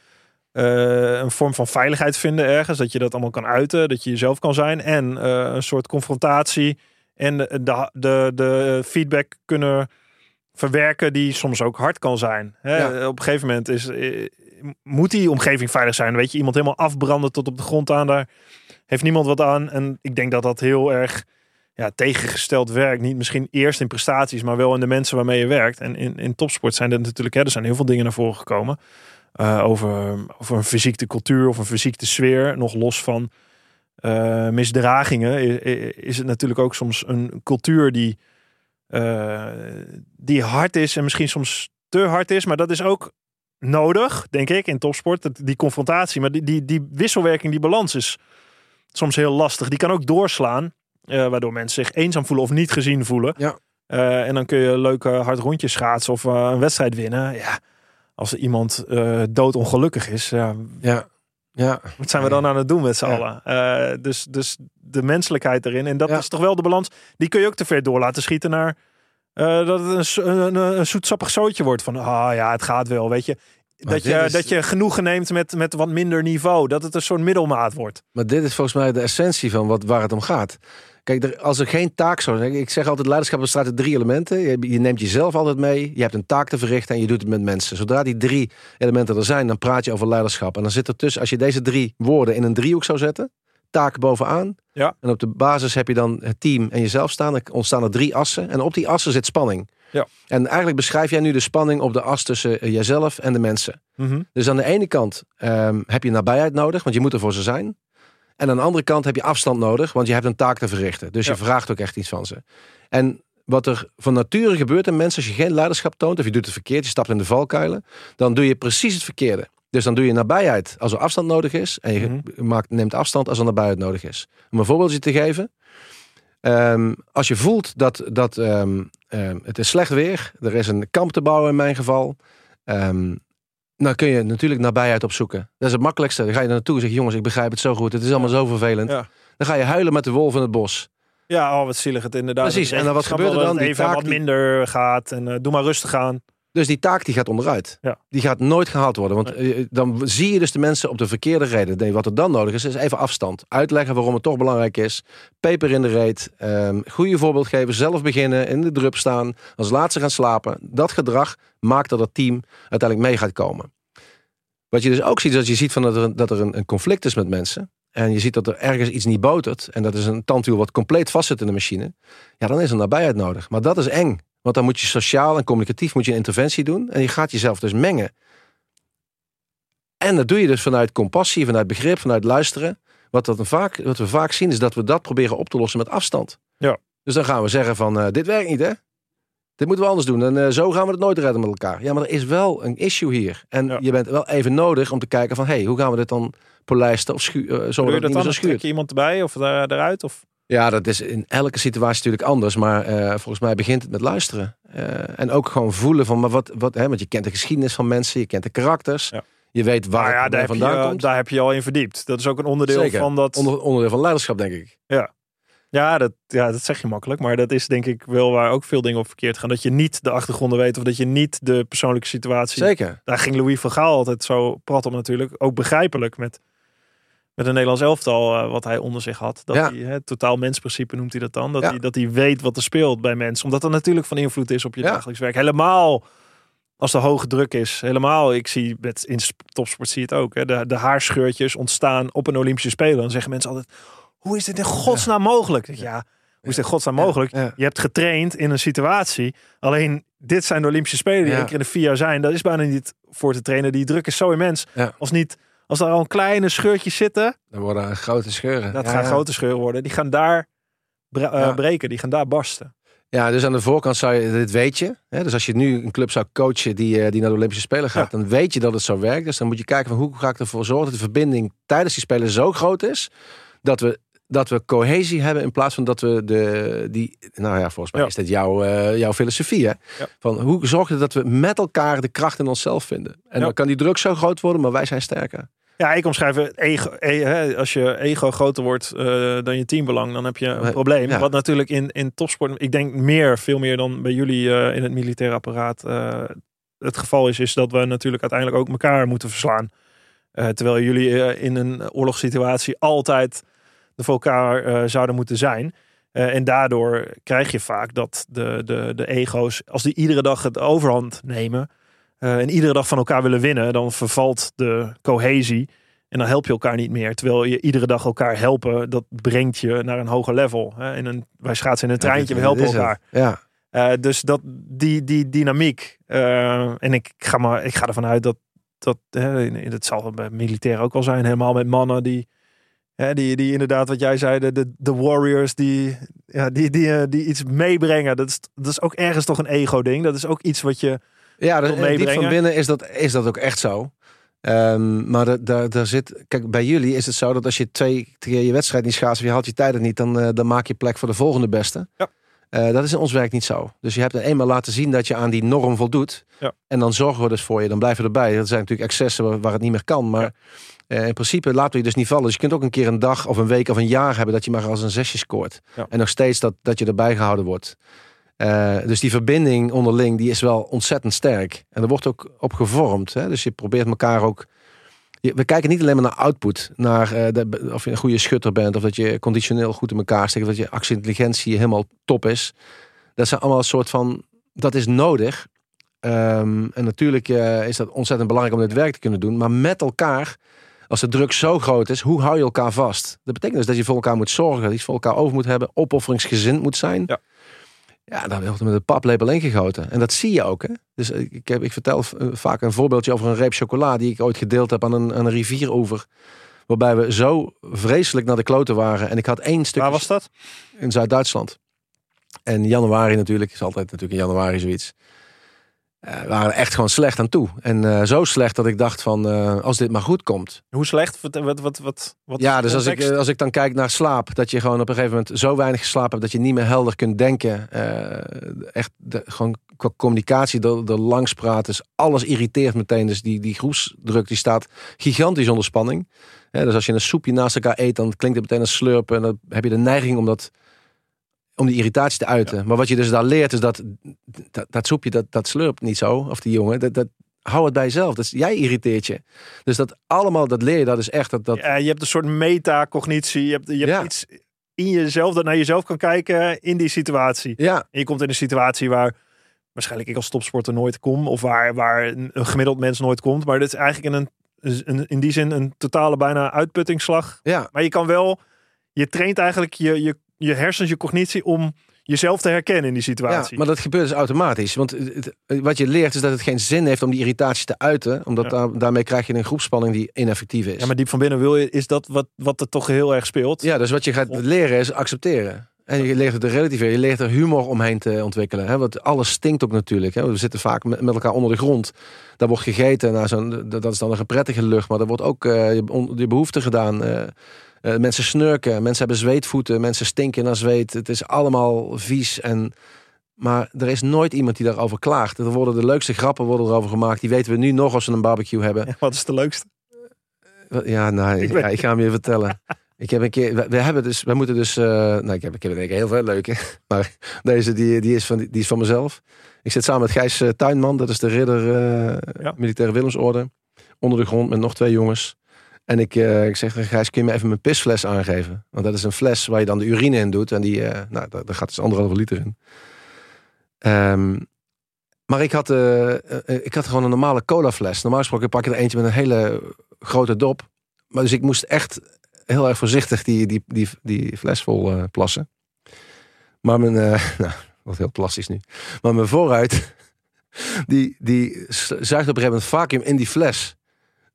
eh, een vorm van veiligheid vinden ergens. Dat je dat allemaal kan uiten, dat je jezelf kan zijn. En eh, een soort confrontatie en de, de, de, feedback kunnen verwerken die soms ook hard kan zijn. Hè? Ja. Op een gegeven moment is, eh, moet die omgeving veilig zijn. Weet je, iemand helemaal afbranden tot op de grond aan, daar heeft niemand wat aan. En ik denk dat dat heel erg ja, tegengesteld werk. Niet misschien eerst in prestaties, maar wel in de mensen waarmee je werkt. En in, in topsport zijn er natuurlijk, hè, er zijn heel veel dingen naar voren gekomen. Eh, over, over een fysieke cultuur of een fysieke sfeer. Nog los van eh, misdragingen is het natuurlijk ook soms een cultuur die, eh, die hard is en misschien soms te hard is. Maar dat is ook nodig, denk ik, in topsport. Dat- Die confrontatie, maar die, die, die wisselwerking, die balans is soms heel lastig. Die kan ook doorslaan, waardoor mensen zich eenzaam voelen of niet gezien voelen. Ja. En dan kun je leuke hard rondjes schaatsen of een wedstrijd winnen. Ja, als iemand eh doodongelukkig is, ja, Ja, ja. wat zijn we dan aan het doen met z'n Ja. allen? Eh, dus, dus de menselijkheid erin. En dat Ja. is toch wel de balans. Die kun je ook te ver door laten schieten naar eh, dat het een, een, zoetsappig zootje wordt van, ah ja, het gaat wel, weet je. Maar Dat je, is- dat je genoegen neemt met, met wat minder niveau. Dat het een soort middelmaat wordt. Maar dit is volgens mij de essentie van wat, waar het om gaat. Kijk, er, als er geen taak zou zijn. Ik zeg altijd, leiderschap bestaat uit drie elementen. Je, neemt jezelf altijd mee. Je hebt een taak te verrichten en je doet het met mensen. Zodra die drie elementen er zijn, dan praat je over leiderschap. En dan zit er tussen, als je deze drie woorden in een driehoek zou zetten. Taak bovenaan. Ja. En op de basis heb je dan het team en jezelf staan. Dan ontstaan er drie assen. En op die assen zit spanning. Ja. En eigenlijk beschrijf jij nu de spanning op de as tussen eh, jezelf en de mensen. Dus aan de ene kant ehm, heb je nabijheid nodig, want je moet er voor ze zijn. En aan de andere kant heb je afstand nodig, want je hebt een taak te verrichten. Dus Ja. je vraagt ook echt iets van ze. En wat er van nature gebeurt in mensen, als je geen leiderschap toont, of je doet het verkeerd, je stapt in de valkuilen, dan doe je precies het verkeerde. Dus dan doe je nabijheid als er afstand nodig is. En je Mhm. maakt, neemt afstand als er nabijheid nodig is. Om een voorbeeldje te geven. Ehm, als je voelt dat, dat ehm, ehm, het is slecht weer, er is een kamp te bouwen in mijn geval. Dan kun je natuurlijk nabijheid opzoeken. Dat is het makkelijkste. Dan ga je er naartoe en zeg jongens, ik begrijp het zo goed. Het is allemaal zo vervelend. Ja. Dan ga je huilen met de wolf in het bos. Ja, oh, wat zielig het inderdaad. Precies, en dan wat gebeurt er dan? Die even taak wat die- minder gaat. En eh, doe maar rustig aan. Dus die taak die gaat onderuit. Ja. Die gaat nooit gehaald worden. Want eh, dan zie je dus de mensen op de verkeerde reden. Nee, wat er dan nodig is, is even afstand. Uitleggen waarom het toch belangrijk is. Peper in de reet. ehm goede voorbeeld geven. Zelf beginnen. In de drup staan. Als laatste gaan slapen. Dat gedrag maakt dat het team uiteindelijk mee gaat komen. Wat je dus ook ziet, is dat je ziet van dat er, een, dat er een, een conflict is met mensen. En je ziet dat er ergens iets niet botert. En dat is een tandwiel wat compleet vastzit in de machine. Ja, dan is er nabijheid nodig. Maar dat is eng. Want dan moet je sociaal en communicatief moet je een interventie doen. En je gaat jezelf dus mengen. En dat doe je dus vanuit compassie, vanuit begrip, vanuit luisteren. Wat, dat vaak, wat we vaak zien is dat we dat proberen op te lossen met afstand. Ja. Dus dan gaan we zeggen van eh, dit werkt niet hè. Dit moeten we anders doen. En eh, zo gaan we het nooit redden met elkaar. Ja, maar er is wel een issue hier. En Ja. je bent wel even nodig om te kijken van... hé, hey, hoe gaan we dit dan polijsten of schu- eh, dat dat niet meer dan? zo schuurt? Trek je iemand erbij of daar, eruit? Of? Ja, dat is in elke situatie natuurlijk anders. Maar eh, volgens mij begint het met luisteren. Eh, en ook gewoon voelen van, maar wat, wat hè, want je kent de geschiedenis van mensen, je kent de karakters. Ja. Je weet waar Nou het ja, daar je, vandaan komt. daar heb je al in verdiept. Dat is ook een onderdeel Zeker. van dat. Onder, onderdeel van leiderschap, denk ik. Ja dat, ja, dat zeg je makkelijk. Maar dat is denk ik wel waar ook veel dingen op verkeerd gaan. Dat je niet de achtergronden weet of dat je niet de persoonlijke situatie. Zeker. Daar ging Louis van Gaal altijd zo prat om natuurlijk. Ook begrijpelijk met, met een Nederlands elftal eh, wat hij onder zich had. Dat Ja. hij, hè, totaal mensprincipe noemt hij dat dan. Dat, Ja. hij, dat hij weet wat er speelt bij mensen. Omdat dat natuurlijk van invloed is op je Ja. dagelijks werk. Helemaal als er hoge druk is. Helemaal, ik zie met, in sp- topsport zie je het ook. Hè, de, de haarscheurtjes ontstaan op een Olympische Spelen. Dan zeggen mensen altijd, hoe is dit in godsnaam mogelijk? Ja, hoe is dit in godsnaam mogelijk? Je hebt getraind in een situatie. Alleen, dit zijn de Olympische Spelen die één keer in de vier jaar zijn. Dat is bijna niet voor te trainen. Die druk is zo immens. Als niet, als daar al een kleine scheurtjes zitten, Dan worden er grote scheuren. dat Ja, gaan ja. grote scheuren worden. Die gaan daar bre- eh, breken. Die gaan daar barsten. Ja, dus aan de voorkant zou je, dit weet je. Hè? Dus als je nu een club zou coachen die, eh, die naar de Olympische Spelen gaat, dan weet je dat het zo werkt. Dus dan moet je kijken van hoe ga ik ervoor zorgen dat de verbinding tijdens die Spelen zo groot is, dat we, dat we cohesie hebben in plaats van dat we de, die, nou ja, volgens mij Ja. is dit jouw, eh, jouw filosofie hè. Ja. Van hoe zorgen we dat we met elkaar de kracht in onszelf vinden. En Ja. dan kan die druk zo groot worden, maar wij zijn sterker. Ja, ik omschrijf ego. e- als je ego groter wordt eh, dan je teambelang, dan heb je een probleem. Ja. Wat natuurlijk in, in topsport, ik denk meer, veel meer dan bij jullie eh, in het militaire apparaat eh, het geval is, is dat we natuurlijk uiteindelijk ook elkaar moeten verslaan. Terwijl jullie in een oorlogssituatie altijd er voor elkaar zouden moeten zijn. En daardoor krijg je vaak dat de, de, de ego's, als die iedere dag het overhand nemen eh, en iedere dag van elkaar willen winnen, dan vervalt de cohesie. En dan help je elkaar niet meer. Terwijl je iedere dag elkaar helpen, dat brengt je naar een hoger level. Hè? In een, wij schaatsen in een treintje, we helpen elkaar. Ja. Eh, dus dat, die, die dynamiek. eh, en ik ga, maar, ik ga ervan uit dat, dat hè, het zal bij militair ook wel zijn. Helemaal met mannen die, hè, die, die inderdaad wat jij zei, de, de, de warriors die, ja, die, die, die iets meebrengen. Dat is, dat is ook ergens toch een ego ding. Dat is ook iets wat je... Ja, dus, diep van binnen is dat, is dat ook echt zo. Ehm, maar da- daar daar zit. Kijk, bij jullie is het zo dat als je twee keer je wedstrijd niet schaatst of je haalt je tijden niet, dan, eh, dan maak je plek voor de volgende beste. Ja. Eh, dat is in ons werk niet zo. Dus je hebt er eenmaal laten zien dat je aan die norm voldoet. Ja. En dan zorgen we dus voor je. Dan blijven we erbij. Dat zijn natuurlijk excessen waar, waar het niet meer kan. Maar eh, in principe laten we je dus niet vallen. Dus je kunt ook een keer een dag of een week of een jaar hebben dat je maar als een zesje scoort. En nog steeds dat, dat je erbij gehouden wordt. Eh, dus die verbinding onderling die is wel ontzettend sterk. En er wordt ook op gevormd. Hè? Dus je probeert elkaar ook. We kijken niet alleen maar naar output, naar eh, of je een goede schutter bent, of dat je conditioneel goed in elkaar steekt, of dat je actie-intelligentie helemaal top is. Dat zijn allemaal een soort van. Dat is nodig. Ehm, en natuurlijk eh, is dat ontzettend belangrijk om dit werk te kunnen doen. Maar met elkaar, als de druk zo groot is, hoe hou je elkaar vast? Dat betekent dus dat je voor elkaar moet zorgen, dat je voor elkaar over moet hebben, opofferingsgezind moet zijn. Ja. Ja, daar wordt met een paplepel ingegoten. En dat zie je ook. Hè? Dus ik, ik, heb, ik vertel eh, vaak een voorbeeldje over een reep chocola die ik ooit gedeeld heb aan een, aan een rivieroever. Waarbij we zo vreselijk naar de kloten waren. En ik had één stuk Waar was dat? in Zuid-Duitsland. En januari natuurlijk, is altijd natuurlijk in januari zoiets. We waren echt gewoon slecht aan toe. En eh, zo slecht dat ik dacht van, eh, als dit maar goed komt. Hoe slecht? Wat, wat, wat, wat, Ja, is dus de als ik, als ik dan kijk naar slaap, dat je gewoon op een gegeven moment zo weinig geslapen hebt dat je niet meer helder kunt denken. Echt de, gewoon qua communicatie, er, er langs praten, dus alles irriteert meteen. Dus die, die groepsdruk die staat gigantisch onder spanning. Dus als je een soepje naast elkaar eet, dan klinkt het meteen als slurpen. En dan heb je de neiging om dat om die irritatie te uiten. Maar wat je dus daar leert is dat dat, dat soepje, dat, dat slurpt niet zo. Of die jongen, dat, dat, hou het bij jezelf. Dus jij irriteert je. Dus dat allemaal, dat leer je, dat is echt dat, dat Ja, je hebt een soort metacognitie. Je hebt, je hebt Ja. iets in jezelf dat naar jezelf kan kijken in die situatie. ja, En je komt in een situatie waar waarschijnlijk ik als topsporter nooit kom. Of waar, waar een, gemiddeld mens nooit komt. Maar dit is eigenlijk in, een, een, in die zin een totale bijna uitputtingsslag. ja, Maar je kan wel, je traint eigenlijk je, je, je hersens, je cognitie om jezelf te herkennen in die ja, situatie. maar dat gebeurt dus automatisch. Want het- het- wat je leert is dat het geen zin heeft om die irritatie te uiten. Omdat Ja. daar- daarmee krijg je een groepspanning die ineffectief is. Ja, maar diep van binnen wil je, is dat wat, wat er toch heel erg speelt. Ja, dus wat je gaat leren is accepteren. En je leert het te relativeren. Je leert er humor omheen te ontwikkelen. Hè? Want alles stinkt ook natuurlijk. Hè? We zitten vaak met elkaar onder de grond. Daar wordt gegeten. Nou, zo'n, dat is dan een prettige lucht. Maar er wordt ook eh, je, on- je behoefte gedaan. Eh, eh, mensen snurken. Mensen hebben zweetvoeten. Mensen stinken naar zweet. Het is allemaal vies. En, maar er is nooit iemand die daarover klaagt. Er worden de leukste grappen worden erover gemaakt. Die weten we nu nog als we een barbecue hebben. Ja, Wat is de leukste? Ja, nou, Ik ja, ga hem je vertellen. Ik heb een keer, we, we hebben dus, we moeten dus, eh, nou, ik heb, ik heb denk ik heel veel leuke, maar deze die, die, is van, die is van mezelf. Ik zit samen met Gijs eh, Tuinman, dat is de ridder Ja. militaire Willemsorde, onder de grond met nog twee jongens. En ik, eh, ik zeg Gijs, kun je me even mijn pisfles aangeven? Want dat is een fles waar je dan de urine in doet en die, eh, nou, daar, gaat dus anderhalve liter in. Ehm, maar ik had, eh, ik had gewoon een normale colafles. Normaal gesproken pak je er eentje met een hele grote dop. Maar dus ik moest echt heel erg voorzichtig die, die, die, die fles vol plassen. Maar mijn, nou, wat heel plastisch nu. Maar mijn vooruit, die, die zuigt op een gegeven moment vacuüm in die fles.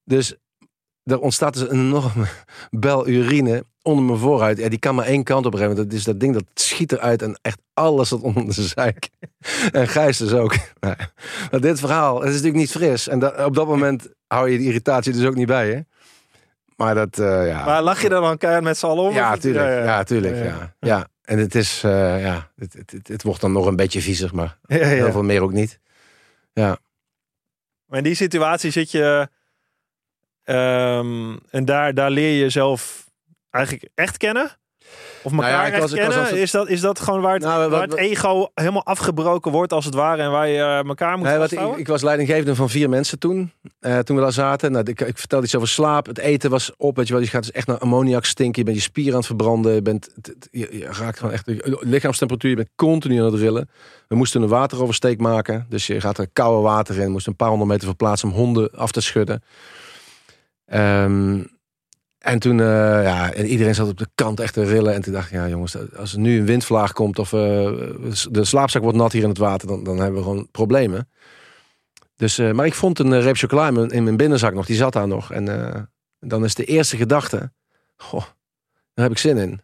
Dus er ontstaat dus een enorme bel urine onder mijn vooruit. Ja, die kan maar één kant op moment. Dus dat ding dat schiet eruit en echt alles zat onder de zeik. En Gijs dus ook. Nou, ja. maar dit verhaal, het is natuurlijk niet fris. En dat, op dat moment hou je die irritatie dus ook niet bij, hè? Maar dat, eh, ja. Maar lach je er dan keihard met z'n allen om? Ja, tuurlijk. Ja, tuurlijk. Ja, Ja, ja. ja. En het is, eh, ja, het, het, het, het wordt dan nog een beetje viezig, maar Ja, ja. heel veel meer ook niet. Maar in die situatie zit je... ehm, en daar, daar leer je jezelf eigenlijk echt kennen? Of elkaar Nou ja, ik echt was- kennen? als het- Is, dat, is dat gewoon waar het, Nou, wat- waar het ego helemaal afgebroken wordt als het ware... en waar je eh, elkaar moet Nee, wat, ik, ik was leidinggevende van vier mensen toen. eh, toen we daar zaten. Nou, ik, ik vertelde iets over slaap. Het eten was op. Weet je, wel. je gaat dus echt naar ammoniak stinken. Je bent je spieren aan het verbranden. Je, bent, je, je raakt gewoon echt lichaamstemperatuur. Je bent continu aan het rillen. We moesten een wateroversteek maken. Dus je gaat er koude water in. Moest een paar honderd meter verplaatsen om honden af te schudden. Ehm, en toen, eh, ja, en iedereen zat op de kant echt te rillen. En toen dacht ik, ja jongens, als er nu een windvlaag komt of eh, de slaapzak wordt nat hier in het water, dan, dan hebben we gewoon problemen. Dus, eh, maar ik vond een reep chocola in mijn, in mijn binnenzak nog, die zat daar nog. En dan is de eerste gedachte, goh, daar heb ik zin in.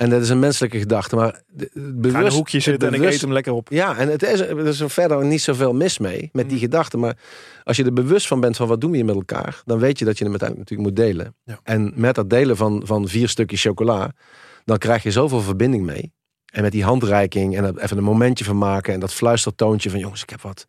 En dat is een menselijke gedachte, maar het ga bewust, een hoekje zitten en ik eet hem lekker op. ja, en het is, er is er verder niet zoveel mis mee met die Mm. gedachten. Maar als je er bewust van bent van wat doen we hier met elkaar, dan weet je dat je hem uiteindelijk natuurlijk moet delen. Ja. En met dat delen van, van vier stukjes chocola, dan krijg je zoveel verbinding mee. En met die handreiking en even een momentje van maken en dat fluistertoontje van jongens, ik heb wat.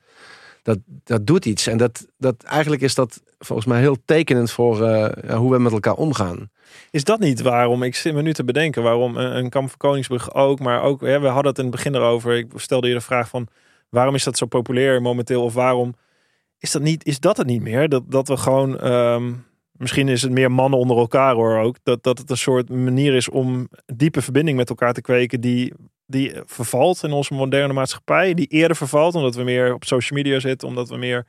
dat, dat doet iets. En dat, dat, eigenlijk is dat volgens mij heel tekenend voor eh, hoe we met elkaar omgaan. Is dat niet waarom, ik zit me nu te bedenken, waarom een, een kamp van Koningsbrug ook, maar ook, we hadden het in het begin erover, ik stelde je de vraag van, waarom is dat zo populair momenteel, of waarom is dat, niet, is dat het niet meer? Dat, dat we gewoon, ehm, misschien is het meer mannen onder elkaar hoor ook, dat, dat het een soort manier is om diepe verbinding met elkaar te kweken die, die vervalt in onze moderne maatschappij, die eerder vervalt omdat we meer op social media zitten, omdat we meer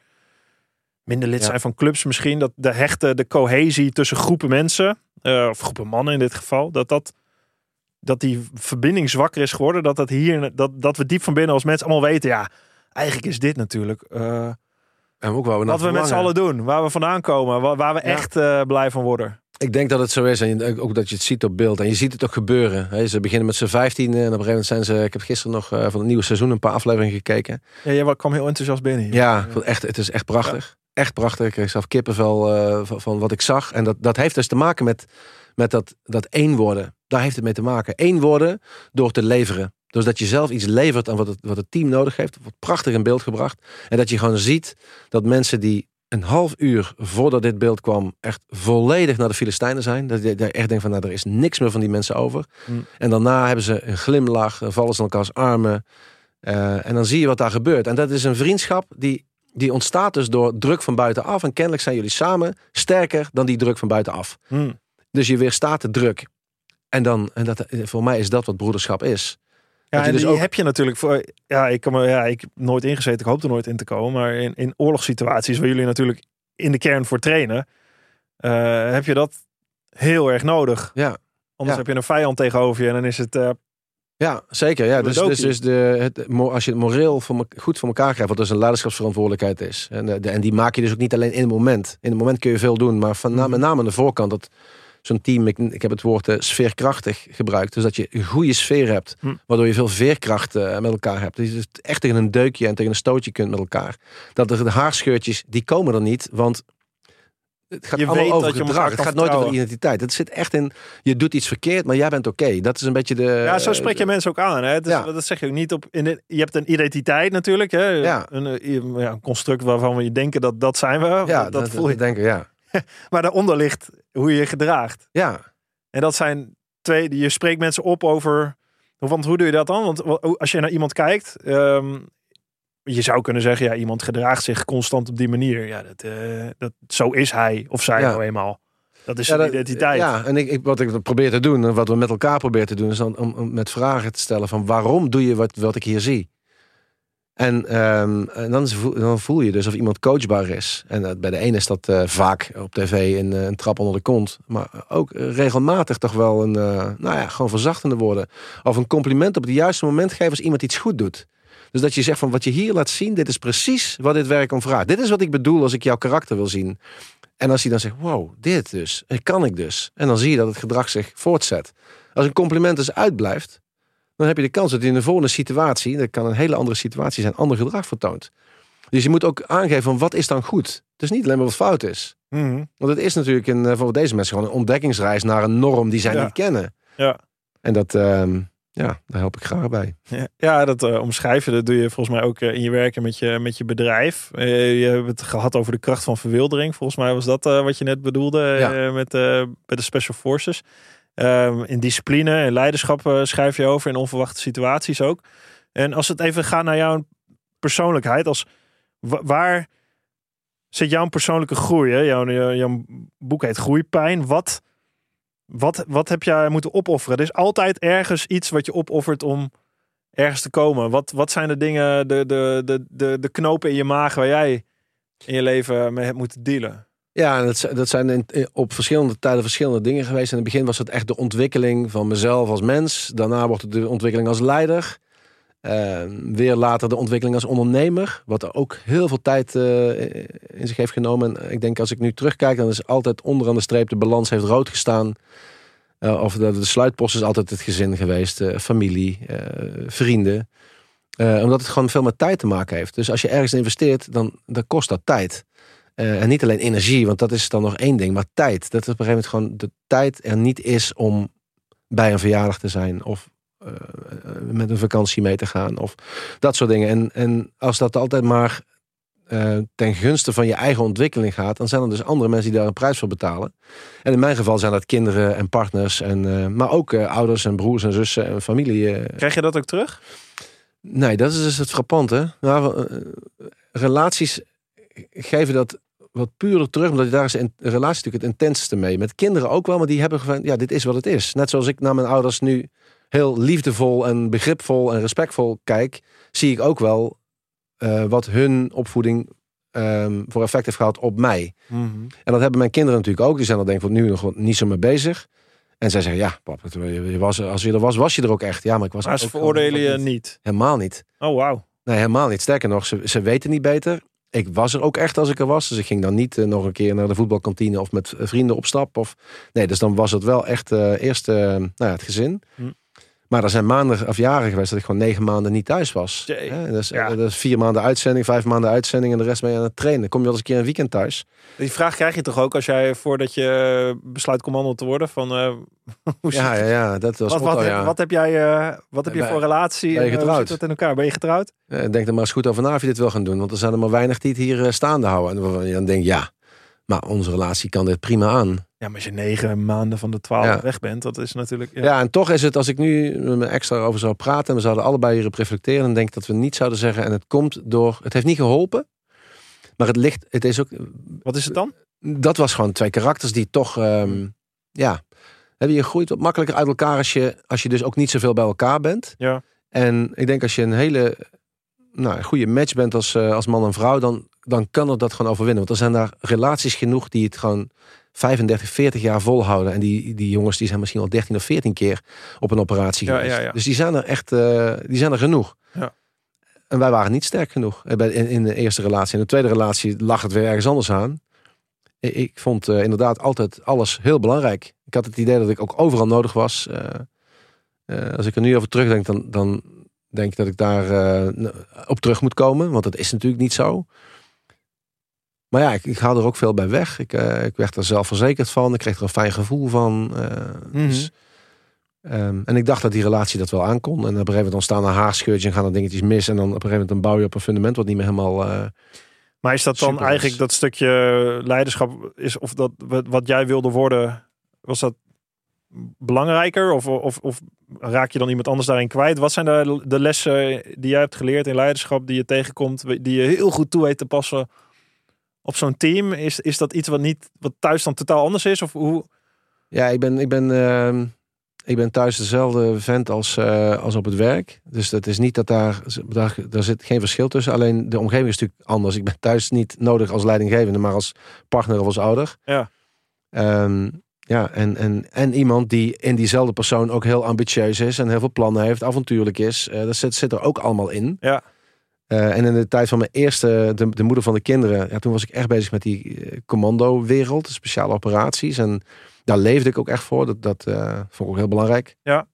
minder lid Ja. zijn van clubs misschien, dat de hechte, de cohesie tussen groepen mensen, eh, of groepen mannen in dit geval, dat dat dat die verbinding zwakker is geworden, dat dat hier dat, dat we diep van binnen als mensen allemaal weten, ja, eigenlijk is dit natuurlijk eh, En ook waar we wat met z'n allen doen, waar we vandaan komen, waar, waar we Ja. echt eh, blij van worden. Ik denk dat het zo is. En ook dat je het ziet op beeld. En je ziet het ook gebeuren. Ze beginnen met z'n 15 en op een gegeven moment zijn ze... Ik heb gisteren nog van het nieuwe seizoen een paar afleveringen gekeken. Ja, jij kwam heel enthousiast binnen. hier. Ja, echt, het is echt prachtig. Echt prachtig. Ik kreeg zelf kippenvel eh, van, van wat ik zag. En dat, dat heeft dus te maken met, met dat, dat één worden. Daar heeft het mee te maken. Eén worden door te leveren. Dus dat je zelf iets levert aan wat het, wat het team nodig heeft. Wordt prachtig in beeld gebracht. En dat je gewoon ziet dat mensen die een half uur voordat dit beeld kwam... echt volledig naar de Filistijnen zijn. Dat je, echt denkt van, nou, er is niks meer van die mensen over. Mm. En daarna hebben ze een glimlach. Vallen ze in elkaars armen. Eh, en dan zie je wat daar gebeurt. En dat is een vriendschap die, die ontstaat dus door druk van buitenaf. En kennelijk zijn jullie samen sterker dan die druk van buitenaf. Hm. Dus je weerstaat de druk. En dan, en dat, voor mij is dat wat broederschap is. Ja, Dat je dus ook- heb je natuurlijk voor. Ja, ik kan me, ja, ik heb nooit ingezeten. Ik hoop er nooit in te komen. Maar in, in oorlogssituaties waar jullie natuurlijk in de kern voor trainen, eh, heb je dat heel erg nodig. Ja, Anders Ja. heb je een vijand tegenover je en dan is het. eh, ja zeker. Ja. Dus, dus, dus de, het, als je het moreel voor me- goed voor elkaar krijgt, wat dus een leiderschapsverantwoordelijkheid is. En, de, en die maak je dus ook niet alleen in het moment. In het moment kun je veel doen, maar van, met name aan de voorkant. Dat zo'n team, ik, ik heb het woord eh, sfeerkrachtig gebruikt. Dus dat je een goede sfeer hebt, Hm. waardoor je veel veerkracht eh, met elkaar hebt. Dus je dus echt tegen een deukje en tegen een stootje kunt met elkaar. Dat er de haarscheurtjes, die komen er niet, want het gaat Je allemaal weet over dat je gedrag. Het kan gaat nooit over identiteit. Het zit echt in, je doet iets verkeerd, maar jij bent oké. Dat is een beetje de... ja, zo spreek je mensen ook aan. Hè? Dus, ja. Dat zeg je ook niet op. In de, je hebt een identiteit natuurlijk. Hè? Ja. Een, eh, ja, een construct waarvan we denken dat dat zijn we. Ja, dat, voel je. denken, ja. Maar daaronder ligt hoe je je gedraagt. Ja, En dat zijn twee. Je spreekt mensen op over. Want hoe doe je dat dan? Want wa- als je naar iemand kijkt. ehm, je zou kunnen zeggen, ja, iemand gedraagt zich constant op die manier. Ja, dat, eh, dat, zo is hij of zij nou eenmaal. Dat is ja, dat- identiteit. Ja, en ik, ik, wat ik probeer te doen, en wat we met elkaar proberen te doen, is dan om, om met vragen te stellen van waarom doe je wat, wat ik hier zie? En, ehm, en dan, voel- dan voel je dus of iemand coachbaar is. En bij de ene is dat eh, vaak op tv een, eh, een trap onder de kont. Maar ook regelmatig toch wel een, nou ja, gewoon verzachtende woorden. Of een compliment op het juiste moment geven als iemand iets goed doet. Dus dat je zegt van wat je hier laat zien, dit is precies wat dit werk om vraagt. Dit is wat ik bedoel als ik jouw karakter wil zien. En als hij dan zegt, wow, dit dus, en kan ik dus. En dan zie je dat het gedrag zich voortzet. Als een compliment dus uitblijft, dan heb je de kans dat hij in de volgende situatie, dat kan een hele andere situatie zijn, ander gedrag vertoont. Dus je moet ook aangeven van wat is dan goed. Het is niet alleen maar wat fout is. Mhm. Want het is natuurlijk een, eh, voor deze mensen gewoon een ontdekkingsreis naar een norm die zij Ja. niet kennen. Ja. En dat, ehm, ja, daar help ik graag bij. Ja, ja, dat eh, omschrijven, dat doe je volgens mij ook eh, in je werken met je, met je bedrijf. Eh, je hebt het gehad over de kracht van verwildering. Volgens mij was dat wat je net bedoelde Ja. met, bij de Special Forces. Ehm, in discipline en leiderschap schrijf je over, in onverwachte situaties ook. En als het even gaat naar jouw persoonlijkheid, als, wa- waar zit jouw persoonlijke groei? Hè? Jouw, jouw boek heet Groeipijn. Wat, wat, wat heb jij moeten opofferen? Er is altijd ergens iets wat je opoffert om ergens te komen. Wat, wat zijn de dingen, de, de, de, de, de knopen in je maag waar jij in je leven mee hebt moeten dealen? Ja, dat, dat zijn op verschillende tijden verschillende dingen geweest. In het begin was het echt de ontwikkeling van mezelf als mens. Daarna wordt het de ontwikkeling als leider. Eh, weer later de ontwikkeling als ondernemer. Wat ook heel veel tijd eh, in zich heeft genomen. En ik denk als ik nu terugkijk, dan is altijd onderaan de streep de balans heeft rood gestaan. Eh, of de, de sluitpost is altijd het gezin geweest. eh, familie, vrienden. Omdat het gewoon veel met tijd te maken heeft. Dus als je ergens investeert, dan, dan kost dat tijd. En niet alleen energie, want dat is dan nog één ding, maar tijd. Dat op een gegeven moment gewoon de tijd er niet is om bij een verjaardag te zijn of met een vakantie mee te gaan of dat soort dingen. En, en als dat altijd maar eh, ten gunste van je eigen ontwikkeling gaat, dan zijn er dus andere mensen die daar een prijs voor betalen. En in mijn geval zijn dat kinderen en partners, en, eh, maar ook eh, ouders en broers en zussen en familie. eh. Krijg je dat ook terug? Nee, dat is dus het frappante. Nou, eh, relaties geven dat wat puurder terug, omdat je daar is een relatie natuurlijk het intensste mee. Met kinderen ook wel, maar die hebben gewoon, ja, dit is wat het is. Net zoals ik naar mijn ouders nu heel liefdevol en begripvol en respectvol kijk, zie ik ook wel eh, wat hun opvoeding ehm, voor effect heeft gehad op mij. En dat hebben mijn kinderen natuurlijk ook. Die zijn er denk ik nu nog niet zo mee bezig. En zij zeggen, ja, pap, je je was, als je er was, was je er ook echt. Ja, maar ik was Maar ze veroordelen je niet. Helemaal niet. Oh, wauw. Nee, helemaal niet. Sterker nog, ze, ze weten niet beter. Ik was er ook echt als ik er was. Dus ik ging dan niet eh, nog een keer naar de voetbalkantine of met eh, vrienden op stap. Of... Nee, dus dan was het wel echt eh, eerst eh, nou ja, het gezin. Hm. Maar er zijn maanden of jaren geweest dat ik gewoon negen maanden niet thuis was. Hè, Dus, Ja. vier maanden uitzending, vijf maanden uitzending en de rest je aan het trainen. Kom je wel eens een keer een weekend thuis. Die vraag krijg je toch ook als jij voordat je besluit commando te worden van eh, hoe Ja, zit- ja, ja, dat was wat, wat, heb, ja. wat heb jij eh, wat heb je Ben- voor relatie? ben je eh, hoe getrouwd? zit dat in elkaar? Ben je getrouwd? Denk er maar eens goed over na of je dit wil gaan doen. Want er zijn er maar weinig die het hier staande houden. En je dan denkt, ja, maar onze relatie kan dit prima aan. Ja, maar als je negen maanden van de twaalf Ja. weg bent, dat is natuurlijk. Ja. Ja. en toch is het, als ik nu met me extra over zou praten... en we zouden allebei hierop reflecteren... dan denk ik dat we niet zouden zeggen... en het komt door... Het heeft niet geholpen. Maar het ligt... Het is ook... Wat is het dan? Dat was gewoon twee karakters die toch... ehm, ja... Hebben je groeit wat makkelijker uit elkaar... Als je, als je dus ook niet zoveel bij elkaar bent. Ja. En ik denk als je een hele nou, goede match bent als, eh, als man en vrouw... Dan, dan kan er dat gewoon overwinnen. Want er zijn daar relaties genoeg die het gewoon... 35, 40 jaar volhouden. En die, die jongens die zijn misschien al 13 of 14 keer op een operatie Ja, geweest. ja, ja. Dus die zijn er echt eh, die zijn er genoeg. Ja. En wij waren niet sterk genoeg eh, in, in de eerste relatie. In de tweede relatie lag het weer ergens anders aan. Ik, ik vond eh, inderdaad altijd alles heel belangrijk. Ik had het idee dat ik ook overal nodig was. Als ik er nu over terugdenk, dan, dan denk ik dat ik daar op terug moet komen. Want dat is natuurlijk niet zo. Maar ja, ik, ik haal er ook veel bij weg. Ik, eh, ik werd er zelfverzekerd van. Ik kreeg er een fijn gevoel van. eh, Mhm. dus, ehm, en ik dacht dat die relatie dat wel aankon. En op een gegeven moment ontstaan er haarscheurtjes en gaan er dingetjes mis. En dan op een gegeven moment bouw je op een fundament wat niet meer helemaal... eh, Maar is dat dan eigenlijk dat stukje leiderschap is of dat wat, wat jij wilde worden, was dat belangrijker of, of, of raak je dan iemand anders daarin kwijt? Wat zijn de, de lessen die jij hebt geleerd in leiderschap die je tegenkomt, die je heel goed toe weet te passen op zo'n team? Is, is dat iets wat niet wat thuis dan totaal anders is of hoe? Ja, ik ben, ik ben, ehm, ik ben thuis dezelfde vent als, eh, als op het werk. Dus dat is niet dat daar, daar, daar zit geen verschil tussen. Alleen de omgeving is natuurlijk anders. Ik ben thuis niet nodig als leidinggevende, maar als partner of als ouder. Ja. Ehm, ja, en, en, en iemand die in diezelfde persoon ook heel ambitieus is en heel veel plannen heeft, avontuurlijk is. Eh, dat zit, zit er ook allemaal in. Ja. Eh, en in de tijd van mijn eerste, de, de moeder van de kinderen, ja, toen was ik echt bezig met die eh, commando-wereld, speciale operaties. En daar leefde ik ook echt voor. Dat, dat eh, vond ik ook heel belangrijk. Ja.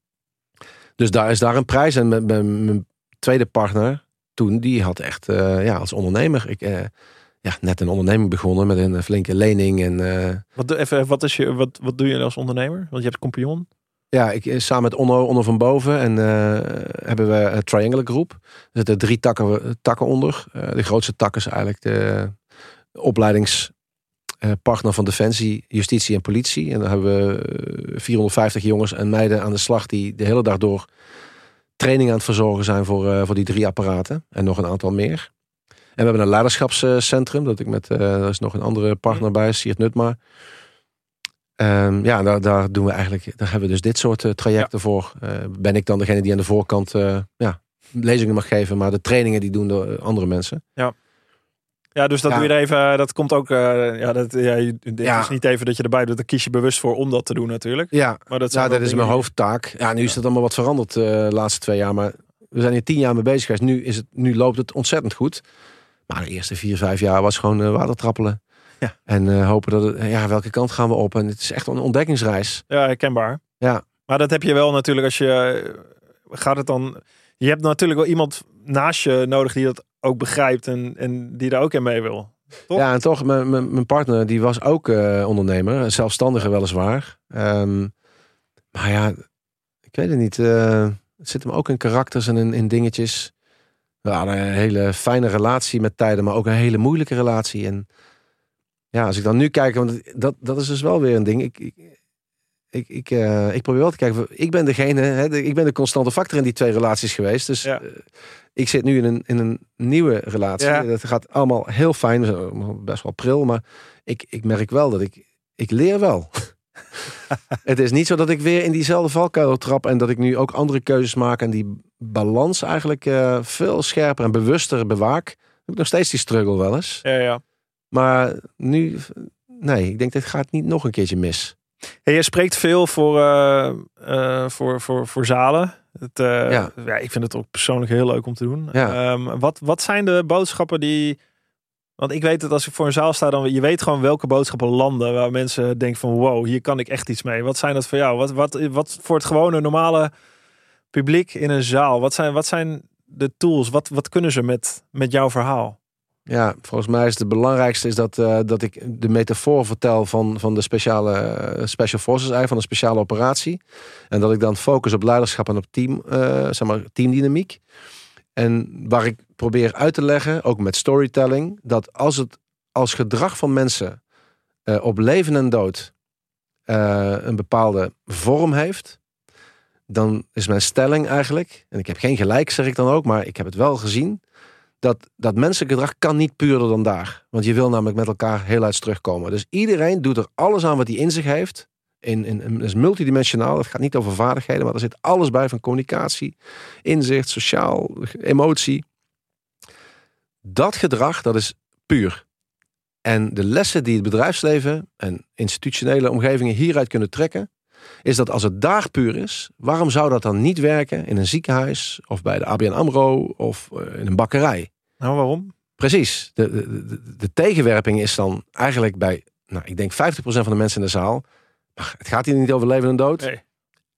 Dus daar is daar een prijs. En mijn, mijn, mijn tweede partner toen, die had echt, ja, als ondernemer, ik, ja, net een onderneming begonnen met een flinke lening. En Wat, doe- even, wat, is je, wat, wat doe je als ondernemer? Want je hebt een compagnon. Ja, ik, eh, samen met Onno, Onno van Boven en eh, hebben we een Triangle Groep. Er zitten drie takken, takken onder. Eh, de grootste tak is eigenlijk de opleidingspartner van Defensie, Justitie en Politie. En dan hebben we eh, 450 jongens en meiden aan de slag die de hele dag door training aan het verzorgen zijn voor, eh, voor die drie apparaten. En nog een aantal meer. En we hebben een leiderschapscentrum, dat ik met, eh daar is nog een andere partner bij, Siert Nutma. Ehm, ja, daar, daar doen we eigenlijk, daar hebben we dus dit soort eh, trajecten voor. Eh, ben ik dan degene die aan de voorkant eh, ja, lezingen mag geven, maar de trainingen die doen door andere mensen. Ja, dus dat Ja. doe je er even. Dat komt ook. ja, dat, ja, het Ja. is niet even dat je erbij doet. Daar kies je bewust voor om dat te doen, natuurlijk. Ja, Maar dat, nou, dat is mijn hoofdtaak. Ja, nu is het allemaal wat veranderd de laatste twee jaar, maar we zijn hier tien jaar mee bezig geweest. Nu, is het, nu loopt het ontzettend goed. Maar de eerste vier, vijf jaar was gewoon watertrappelen. Ja. En eh, hopen dat het, ja, welke kant gaan we op? En het is echt een ontdekkingsreis. Ja, herkenbaar. Ja. Maar dat heb je wel natuurlijk als je. eh, Gaat het dan. Je hebt natuurlijk wel iemand naast je nodig die dat ook begrijpt en, en die daar ook in mee wil. Toch? Ja, en toch, mijn, mijn, mijn partner die was ook eh, ondernemer, zelfstandige weliswaar. Ehm, maar ja, ik weet het niet. het zit hem ook in karakters en in, in dingetjes. We hadden een hele fijne relatie met tijden, maar ook een hele moeilijke relatie. En ja, als ik dan nu kijk, want dat, dat is dus wel weer een ding. Ik, ik, ik, ik, eh, ik probeer wel te kijken. Ik ben degene, hè, de- ik ben de constante factor in die twee relaties geweest. Dus Ja. eh, ik zit nu in een, in een nieuwe relatie. Ja. Dat gaat allemaal heel fijn, best wel pril. Maar ik, ik merk wel dat ik, ik leer wel. het is niet zo dat ik weer in diezelfde valkuil trap en dat ik nu ook andere keuzes maak en die balans eigenlijk eh, veel scherper en bewuster bewaak. Ik heb nog steeds die struggle wel eens. Ja, ja. Maar nu, nee, ik denk dit gaat niet nog een keertje mis. Hey, je spreekt veel voor, eh, eh, voor, voor, voor zalen. Het, eh, Ja. ja. ik vind het ook persoonlijk heel leuk om te doen. Ja. Ehm, wat, wat zijn de boodschappen die... Want ik weet dat als ik voor een zaal sta, dan je weet gewoon welke boodschappen landen waar mensen denken van wow, hier kan ik echt iets mee. Wat zijn dat voor jou? Wat, wat, wat voor het gewone normale publiek in een zaal? Wat zijn, wat zijn de tools? Wat, wat kunnen ze met, met jouw verhaal? Ja, volgens mij is het belangrijkste is dat, eh, dat ik de metafoor vertel van, van de speciale eh, special forces, eigenlijk van een speciale operatie. En dat ik dan focus op leiderschap en op team, eh, zeg maar, teamdynamiek. En waar ik probeer uit te leggen, ook met storytelling, dat als het als gedrag van mensen op leven en dood een bepaalde vorm heeft, dan is mijn stelling eigenlijk, en ik heb geen gelijk zeg ik dan ook, maar ik heb het wel gezien, dat, dat menselijk gedrag kan niet puurder dan daar. Want je wil namelijk met elkaar heel uit terugkomen. Dus iedereen doet er alles aan wat hij in zich heeft. In, in, is multidimensionaal. Het gaat niet over vaardigheden, maar er zit alles bij van communicatie, inzicht, sociaal, emotie. Dat gedrag, dat is puur. En de lessen die het bedrijfsleven en institutionele omgevingen hieruit kunnen trekken, is dat als het daar puur is, waarom zou dat dan niet werken in een ziekenhuis of bij de ABN AMRO of eh, in een bakkerij? Nou, waarom? Precies. De, de, de, de tegenwerping is dan eigenlijk bij, nou, ik denk 50% van de mensen in de zaal. Het gaat hier niet over leven en dood. Nee.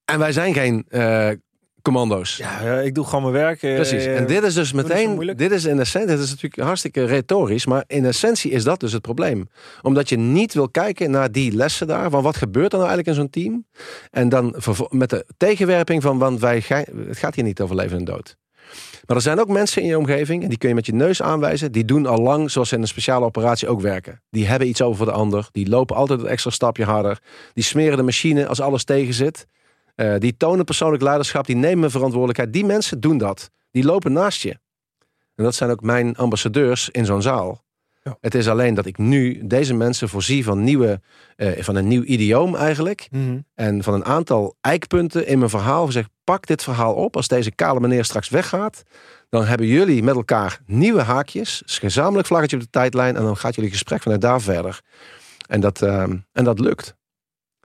En wij zijn geen eh, commando's. Ja, eh, ik doe gewoon mijn werk. eh, Precies. En dit is dus meteen, dit is in essentie, dit is natuurlijk hartstikke retorisch, maar in essentie is dat dus het probleem. Omdat je niet wil kijken naar die lessen daar, van wat gebeurt er nou eigenlijk in zo'n team? En dan met de tegenwerping van, want wij, het gaat hier niet over leven en dood. Maar er zijn ook mensen in je omgeving, en die kun je met je neus aanwijzen, die doen al lang zoals ze in een speciale operatie ook werken. Die hebben iets over voor de ander, die lopen altijd een extra stapje harder, die smeren de machine als alles tegen zit. Eh, die tonen persoonlijk leiderschap, die nemen verantwoordelijkheid. Die mensen doen dat. Die lopen naast je. En dat zijn ook mijn ambassadeurs in zo'n zaal. Ja. Het is alleen dat ik nu deze mensen voorzie van, nieuwe, eh, van een nieuw idioom eigenlijk. Mhm. En van een aantal eikpunten in mijn verhaal. Zeg, pak dit verhaal op. Als deze kale meneer straks weggaat. Dan hebben jullie met elkaar nieuwe haakjes. Gezamenlijk vlaggetje op de tijdlijn. En dan gaat jullie gesprek vanuit daar verder. En dat, ehm, en dat lukt.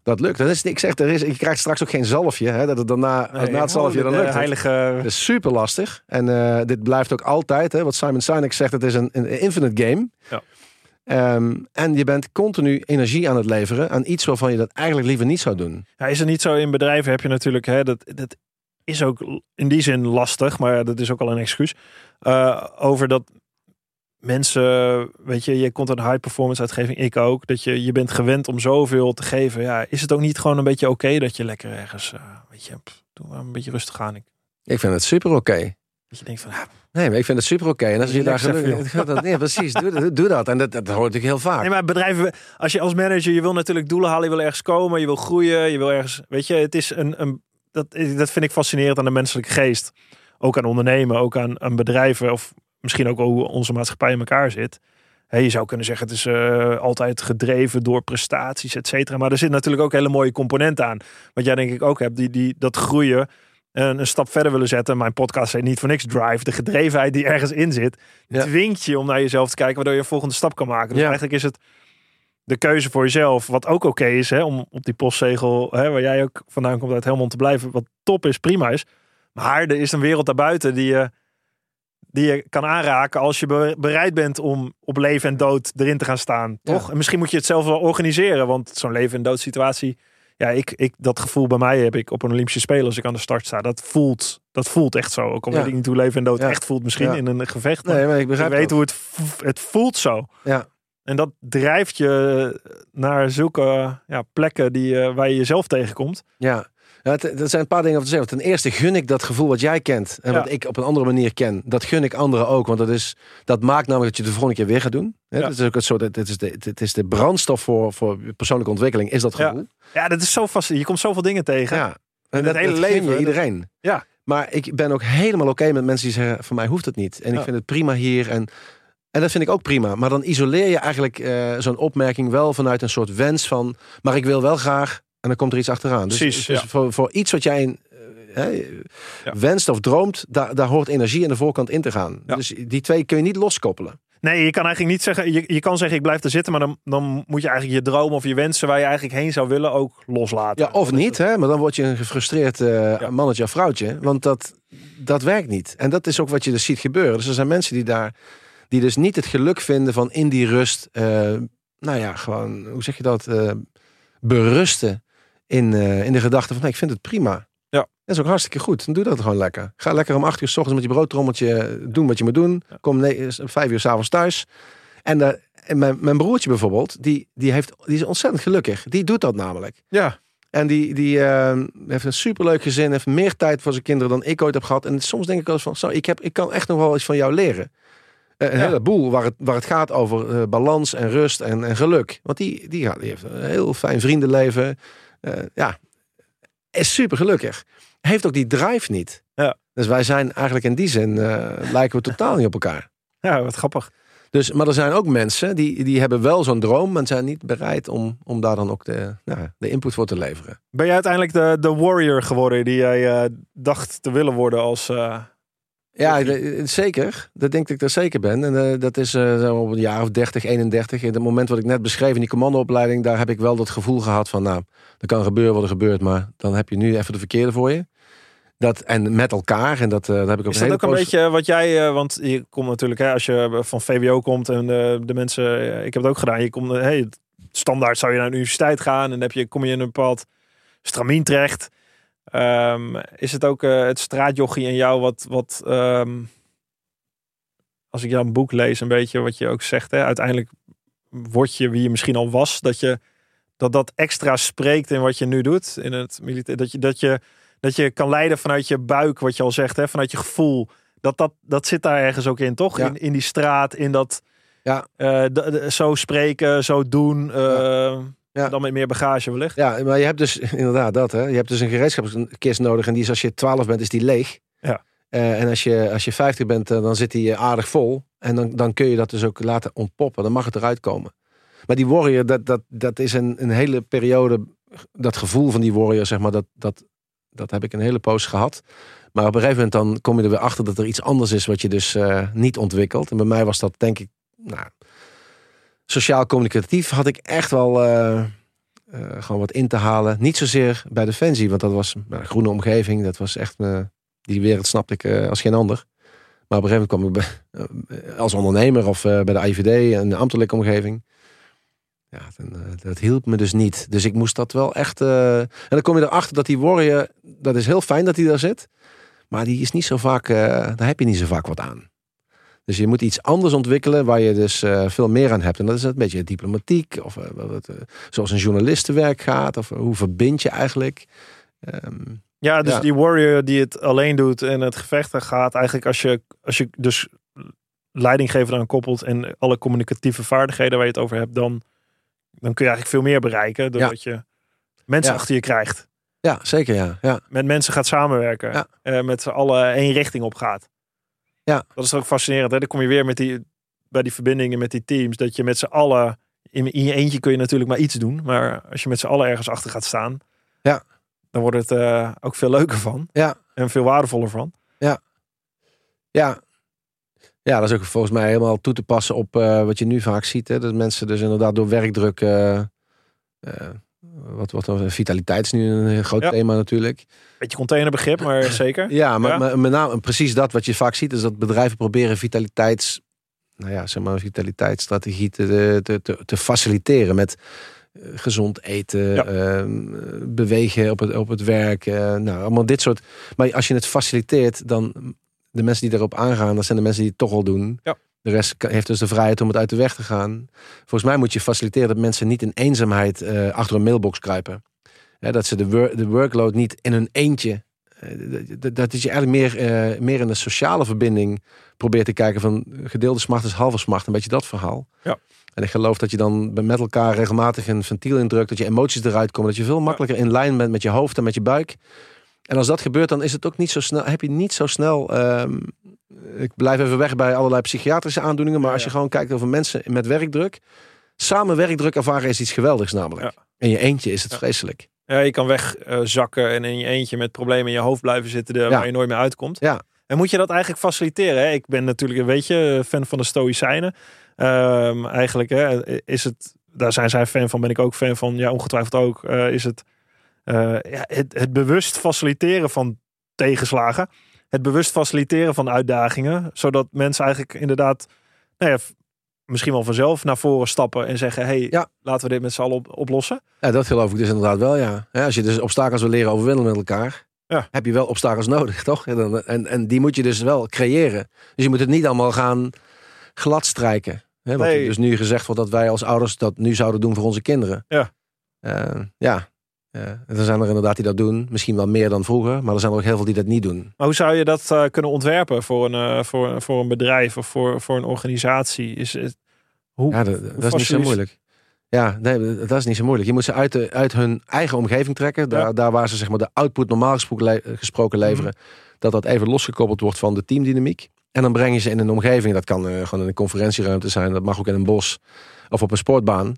Dat lukt. Dat is, ik zeg, er is, je krijgt straks ook geen zalfje. Hè, dat het daarna, Nee, na het zalfje, dan lukt heilige... Dat is super lastig. En eh, dit blijft ook altijd. Hè, wat Simon Sinek zegt, het is een, een infinite game. Ja. Ehm, en je bent continu energie aan het leveren aan iets waarvan je dat eigenlijk liever niet zou doen. Ja, is het niet zo in bedrijven heb je natuurlijk, hè, dat, dat is ook in die zin lastig, maar dat is ook al een excuus. eh, over dat mensen, weet je, je komt uit een high performance uitgeving, ik ook, dat je, je bent gewend om zoveel te geven. Ja, is het ook niet gewoon een beetje oké dat je lekker ergens, eh, weet je, pff, doe maar een beetje rustig aan. Ik, Ik vind het super oké. dat je denkt van, ja, Nee, maar ik vind het super oké. En als je daar gelukkig... Nee, precies. Doe, dat- doe dat. En dat, dat hoort natuurlijk heel vaak. Nee, maar bedrijven, als je als manager, je wil natuurlijk doelen halen, je wil ergens komen, je wil groeien, je wil ergens, weet je, het is een, een dat, dat vind ik fascinerend aan de menselijke geest. Ook aan ondernemen, ook aan, aan bedrijven, of misschien ook hoe onze maatschappij in elkaar zit. Je zou kunnen zeggen, het is eh, altijd gedreven door prestaties, et cetera. Maar er zit natuurlijk ook hele mooie componenten aan. Wat jij denk ik ook hebt, die, die, dat groeien en een stap verder willen zetten. Mijn podcast heet niet voor niks Drive. De gedrevenheid die ergens in zit, Ja. dwingt je om naar jezelf te kijken, waardoor je een volgende stap kan maken. Dus Ja. eigenlijk is het de keuze voor jezelf, wat ook oké is, hè, om op die postzegel, hè, waar jij ook vandaan komt uit Helmond te blijven, wat top is, prima is. Maar er is een wereld daarbuiten die je, die je kan aanraken als je be- bereid bent om op leven en dood erin te gaan staan, Ja. toch? En misschien moet je het zelf wel organiseren, want zo'n leven en dood situatie, ja, ik, ik, dat gevoel bij mij heb ik op een Olympische Spelen als ik aan de start sta. Dat voelt, dat voelt echt zo. Ook al Ja. weet ik niet hoe leven en dood Ja. echt voelt misschien in een gevecht. Nee, maar ik begrijp weet hoe het, het voelt zo. Ja. En dat drijft je naar zulke ja, plekken die, eh, waar je jezelf tegenkomt. Ja. Ja, het- er zijn een paar dingen over te zeggen. Ten eerste gun ik dat gevoel wat jij kent en Ja. wat ik op een andere manier ken. Dat gun ik anderen ook, want dat, is, dat maakt namelijk dat je het de volgende keer weer gaat doen. Hè, Ja. Het is ook het soort, het is de, het is de brandstof voor, voor persoonlijke ontwikkeling, is dat gevoel. Ja, dat is zo vast. Je komt zoveel dingen tegen. Ja. En het dat, hele dat gun je leven, dat- iedereen. Ja. Maar ik ben ook helemaal oké met mensen die zeggen, voor mij hoeft het niet. En ik vind het prima hier en... En dat vind ik ook prima. Maar dan isoleer je eigenlijk eh, zo'n opmerking wel vanuit een soort wens van... maar ik wil wel graag... en dan komt er iets achteraan. Dus, Precies, dus ja. voor, voor iets wat jij eh, hè, Ja. wenst of droomt... Daar, daar hoort energie aan de voorkant in te gaan. Ja. Dus die twee kun je niet loskoppelen. Nee, je kan eigenlijk niet zeggen. Je, je kan zeggen, ik blijf er zitten. Maar dan, dan moet je eigenlijk je dromen of je wensen waar je eigenlijk heen zou willen ook loslaten. Ja, of Dat niet, hè? maar dan word je een gefrustreerd eh, mannetje of vrouwtje. Want dat, dat werkt niet. En dat is ook wat je dus ziet gebeuren. Dus er zijn mensen die daar, die dus niet het geluk vinden van in die rust, eh, nou ja, gewoon, hoe zeg je dat, berusten in, eh, in de gedachte van, nee, ik vind het prima. Ja. Dat is ook hartstikke goed. Dan doe dat gewoon lekker. Ga lekker om acht uur s ochtends met je broodtrommeltje doen wat je moet doen. Kom vijf uur s'avonds thuis. En, daar- en mijn, mijn broertje bijvoorbeeld, die, die, heeft, die is ontzettend gelukkig. Die doet dat namelijk. Ja, En die, die eh, heeft een superleuk gezin, heeft meer tijd voor zijn kinderen dan ik ooit heb gehad. En soms denk ik wel eens van, zo, ik, heb, ik kan echt nog wel iets van jou leren. Eh, een Ja. heleboel waar het, waar het gaat over eh, balans en rust en, en geluk. Want die, die, ja, die heeft een heel fijn vriendenleven. Eh, ja, is super gelukkig. Heeft ook die drive niet. Ja. Dus wij zijn eigenlijk in die zin, eh, lijken we totaal niet op elkaar. ja wat grappig. Dus, maar er zijn ook mensen die, die hebben wel zo'n droom, maar zijn niet bereid om, om daar dan ook de, nou, de input voor te leveren. Ben jij uiteindelijk de, de warrior geworden die jij eh, dacht te willen worden als... Ja, de- zeker. Dat denk ik dat er zeker ben. En eh, dat is eh, maar op een jaar of 30, 31. In het moment wat ik net beschreef in die commandoopleiding, daar heb ik wel dat gevoel gehad van, nou, er kan gebeuren wat er gebeurt, maar dan heb je nu even de verkeerde voor je. Dat, en met elkaar, en dat, eh, dat heb ik op Is dat ook een beetje wat jij, eh, want je komt natuurlijk, hè, als je van VWO komt en eh, de mensen, eh, ik heb het ook gedaan, je komt, eh, hey, standaard zou je naar de universiteit gaan en dan heb je, kom je in een bepaald stramien terecht. Ehm, is het ook eh, het straatjochie in jou wat, wat ehm, als ik jouw boek lees een beetje wat je ook zegt, hè, uiteindelijk word je wie je misschien al was, dat je dat dat extra spreekt in wat je nu doet in het militair, dat je dat je dat je kan leiden vanuit je buik, wat je al zegt, hè, vanuit je gevoel. Dat, dat, dat zit daar ergens ook in, toch? Ja. In, in die straat, in dat Ja. eh, zo spreken, zo doen. eh, Ja. Dan met meer bagage wellicht. Ja, maar je hebt dus inderdaad dat. Hè. Je hebt dus een gereedschapskist nodig. En die is als je 12 bent, is die leeg. Ja. Eh, en als je, als je 50 bent, eh, dan zit die eh, aardig vol. En dan, dan kun je dat dus ook laten ontpoppen. Dan mag het eruit komen. Maar die warrior, dat, dat, dat is een, een hele periode. Dat gevoel van die warrior, zeg maar, dat, dat, dat heb ik een hele poos gehad. Maar op een gegeven moment dan kom je er weer achter dat er iets anders is wat je dus niet ontwikkelt. En bij mij was dat denk ik, nou, sociaal communicatief had ik echt wel eh, eh, gewoon wat in te halen. Niet zozeer bij Defensie, want dat was een groene omgeving. Dat was echt, die wereld snapte ik eh, als geen ander. Maar op een gegeven moment kwam ik als ondernemer of bij de IVD, een ambtelijke omgeving. Ja, dat hielp me dus niet. Dus ik moest dat wel echt... en dan kom je erachter dat die warrior, dat is heel fijn dat hij daar zit. Maar die is niet zo vaak, daar heb je niet zo vaak wat aan. Dus je moet iets anders ontwikkelen waar je dus eh, veel meer aan hebt. En dat is een beetje diplomatiek, of eh, wat, eh, zoals een journalistenwerk gaat, of hoe verbind je eigenlijk. Ehm, Ja, dus Ja. die warrior die het alleen doet en het gevecht aan gaat. Eigenlijk als je, als je dus leidinggever aan koppelt en alle communicatieve vaardigheden waar je het over hebt, dan, dan kun je eigenlijk veel meer bereiken. Doordat je mensen Ja. achter je krijgt. ja, zeker ja. ja. Met mensen gaat samenwerken. Ja. met z'n allen één richting op gaat. Ja. Dat is ook fascinerend. Hè? Dan kom je weer met die, bij die verbindingen met die teams. Dat je met z'n allen, in, in je eentje kun je natuurlijk maar iets doen. Maar als je met z'n allen ergens achter gaat staan. Ja. Dan wordt het eh, ook veel leuker van. Ja. En veel waardevoller van. Ja. Ja, dat is ook volgens mij helemaal toe te passen op eh, wat je nu vaak ziet. Hè? Dat mensen dus inderdaad door werkdruk... eh, wat, wat vitaliteit is nu een groot Ja. thema natuurlijk. Beetje containerbegrip, maar zeker. Ja, maar, Ja. maar met name precies dat wat je vaak ziet... is dat bedrijven proberen vitaliteits... Nou ja, zeg maar vitaliteitsstrategie te, te, te, te faciliteren met eh, gezond eten, Ja. ehm, bewegen op het, op het werk. eh, nou, allemaal dit soort... Maar als je het faciliteert, dan... De mensen die daarop aangaan, dat zijn de mensen die het toch al doen. Ja. De rest heeft dus de vrijheid om het uit de weg te gaan. Volgens mij moet je faciliteren dat mensen niet in eenzaamheid eh, achter een mailbox kruipen. Dat ze de, wor- de workload niet in hun eentje. eh, dat- dat- je eigenlijk meer, eh, meer in de sociale verbinding probeert te kijken van gedeelde smart is halve smart. Een beetje dat verhaal. Ja. En ik geloof dat je dan met elkaar regelmatig een ventiel indrukt. Dat je emoties eruit komen. Dat je veel makkelijker in lijn bent met je hoofd en met je buik. En als dat gebeurt, dan is het ook niet zo snel. Heb je niet zo snel. ehm, ik blijf even weg bij allerlei psychiatrische aandoeningen. Maar als je gewoon kijkt over mensen met werkdruk. Samen werkdruk ervaren is iets geweldigs namelijk. In je eentje is het vreselijk. Ja, je kan wegzakken en in je eentje met problemen in je hoofd blijven zitten waar je nooit meer uitkomt. Ja. En moet je dat eigenlijk faciliteren? Hè? Ik ben natuurlijk een beetje fan van de Stoïcijnen. Ehm, eigenlijk hè, is het, daar zijn zij fan van, ben ik ook fan van. Ja, ongetwijfeld ook. eh, is het, eh, ja, het het bewust faciliteren van tegenslagen. Het bewust faciliteren van uitdagingen. Zodat mensen eigenlijk inderdaad, nou ja, misschien wel vanzelf naar voren stappen en zeggen: hey, Ja. laten we dit met z'n allen op- oplossen. Ja, dat geloof ik dus inderdaad wel, ja. Hè, Als je dus obstakels wil leren overwinnen met elkaar, Ja. heb je wel obstakels nodig, toch? En, dan- en, en die moet je dus wel creëren. Dus je moet het niet allemaal gaan gladstrijken. Hè, wat Nee. er dus nu gezegd wordt dat wij als ouders dat nu zouden doen voor onze kinderen. Ja. Eh, ja. Eh, er zijn er inderdaad die dat doen. Misschien wel meer dan vroeger. Maar er zijn er ook heel veel die dat niet doen. Maar hoe zou je dat eh, kunnen ontwerpen voor een, eh, voor, voor een bedrijf of voor, voor een organisatie? Is het, hoe, Ja, dat, dat is niet zo moeilijk. Ja, nee, dat is niet zo moeilijk. Je moet ze uit, de, uit hun eigen omgeving trekken. Daar, Ja. Mhm. daar waar ze zeg maar, de output normaal gesproken, le- gesproken leveren. Dat dat even losgekoppeld wordt van de teamdynamiek. En dan breng je ze in een omgeving. Dat kan gewoon in een conferentieruimte zijn. Dat mag ook in een bos. Of op een sportbaan.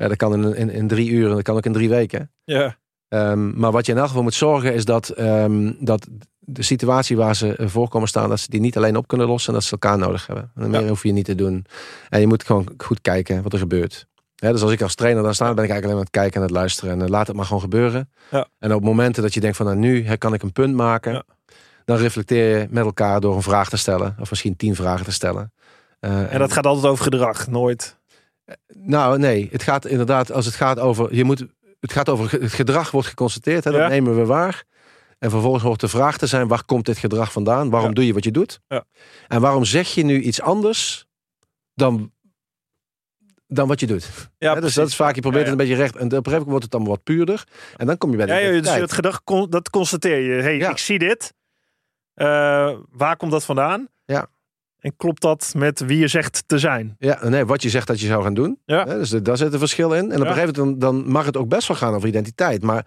Eh, dat kan in, in, in drie uur. En dat kan ook in drie weken. ja, Ehm, maar wat je in elk geval moet zorgen is dat, ehm, dat de situatie waar ze eh, voor komen staan, dat ze die niet alleen op kunnen lossen en dat ze elkaar nodig hebben. En meer Ja. hoef je niet te doen. En je moet gewoon goed kijken wat er gebeurt. Dus als ik als trainer daar sta, ben ik eigenlijk alleen maar aan het kijken en aan het luisteren. En eh, laat het maar gewoon gebeuren. Ja. En op momenten dat je denkt van nou, nu hè, kan ik een punt maken. Ja. Dan reflecteer je met elkaar door een vraag te stellen. Of misschien tien vragen te stellen. Eh, en dat gaat altijd over gedrag, nooit. Nou, nee. Het gaat inderdaad, als het gaat over. Je moet, het gaat over het gedrag wordt geconstateerd. Hè, dat Ja. nemen we waar. En vervolgens hoort de vraag te zijn: waar komt dit gedrag vandaan? Waarom Ja. doe je wat je doet? Ja. En waarom zeg je nu iets anders dan, dan wat je doet? Ja, dus dat is vaak, je probeert het een beetje recht. En op een gegeven moment wordt het allemaal wat puurder. En dan kom je bij de Ja, dus het gedrag, dat constateer je. hey, ik zie dit. Eh, waar komt dat vandaan? Ja. En klopt dat met wie je zegt te zijn? Ja, nee, wat je zegt dat je zou gaan doen. Ja. Hè, dus daar zit een verschil in. En op een gegeven moment dan, dan mag het ook best wel gaan over identiteit. Maar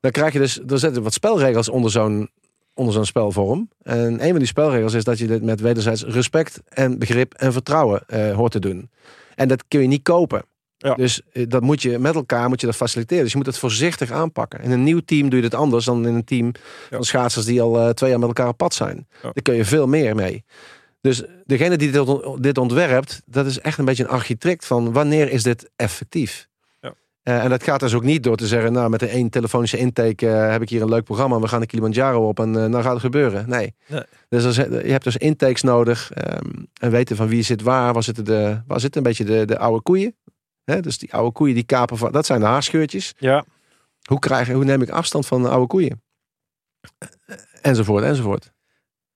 dan krijg je dus, er zitten wat spelregels onder zo'n onder zo'n spelvorm. En een van die spelregels is dat je dit met wederzijds respect en begrip en vertrouwen eh, hoort te doen. En dat kun je niet kopen. Ja. Dus eh, dat moet je met elkaar moet je dat faciliteren. Dus je moet het voorzichtig aanpakken. In een nieuw team doe je het anders dan in een team van schaatsers die al eh, twee jaar met elkaar op pad zijn. Ja. Daar kun je veel meer mee. Dus degene die dit, dit ontwerpt, dat is echt een beetje een architect van wanneer is dit effectief? Ja. Eh, en dat gaat dus ook niet door te zeggen, nou met een één telefonische intake eh, heb ik hier een leuk programma, we gaan de Kilimanjaro op en eh, dan gaat het gebeuren. Nee. Nee. Dus je hebt dus intakes nodig ehm, en weten van wie zit waar, waar zitten, de, waar zitten een beetje de, de oude koeien. Hè, dus die oude koeien die kapen, van, dat zijn de haarscheurtjes. Ja. Hoe, krijg, hoe neem ik afstand van de oude koeien? Enzovoort, enzovoort.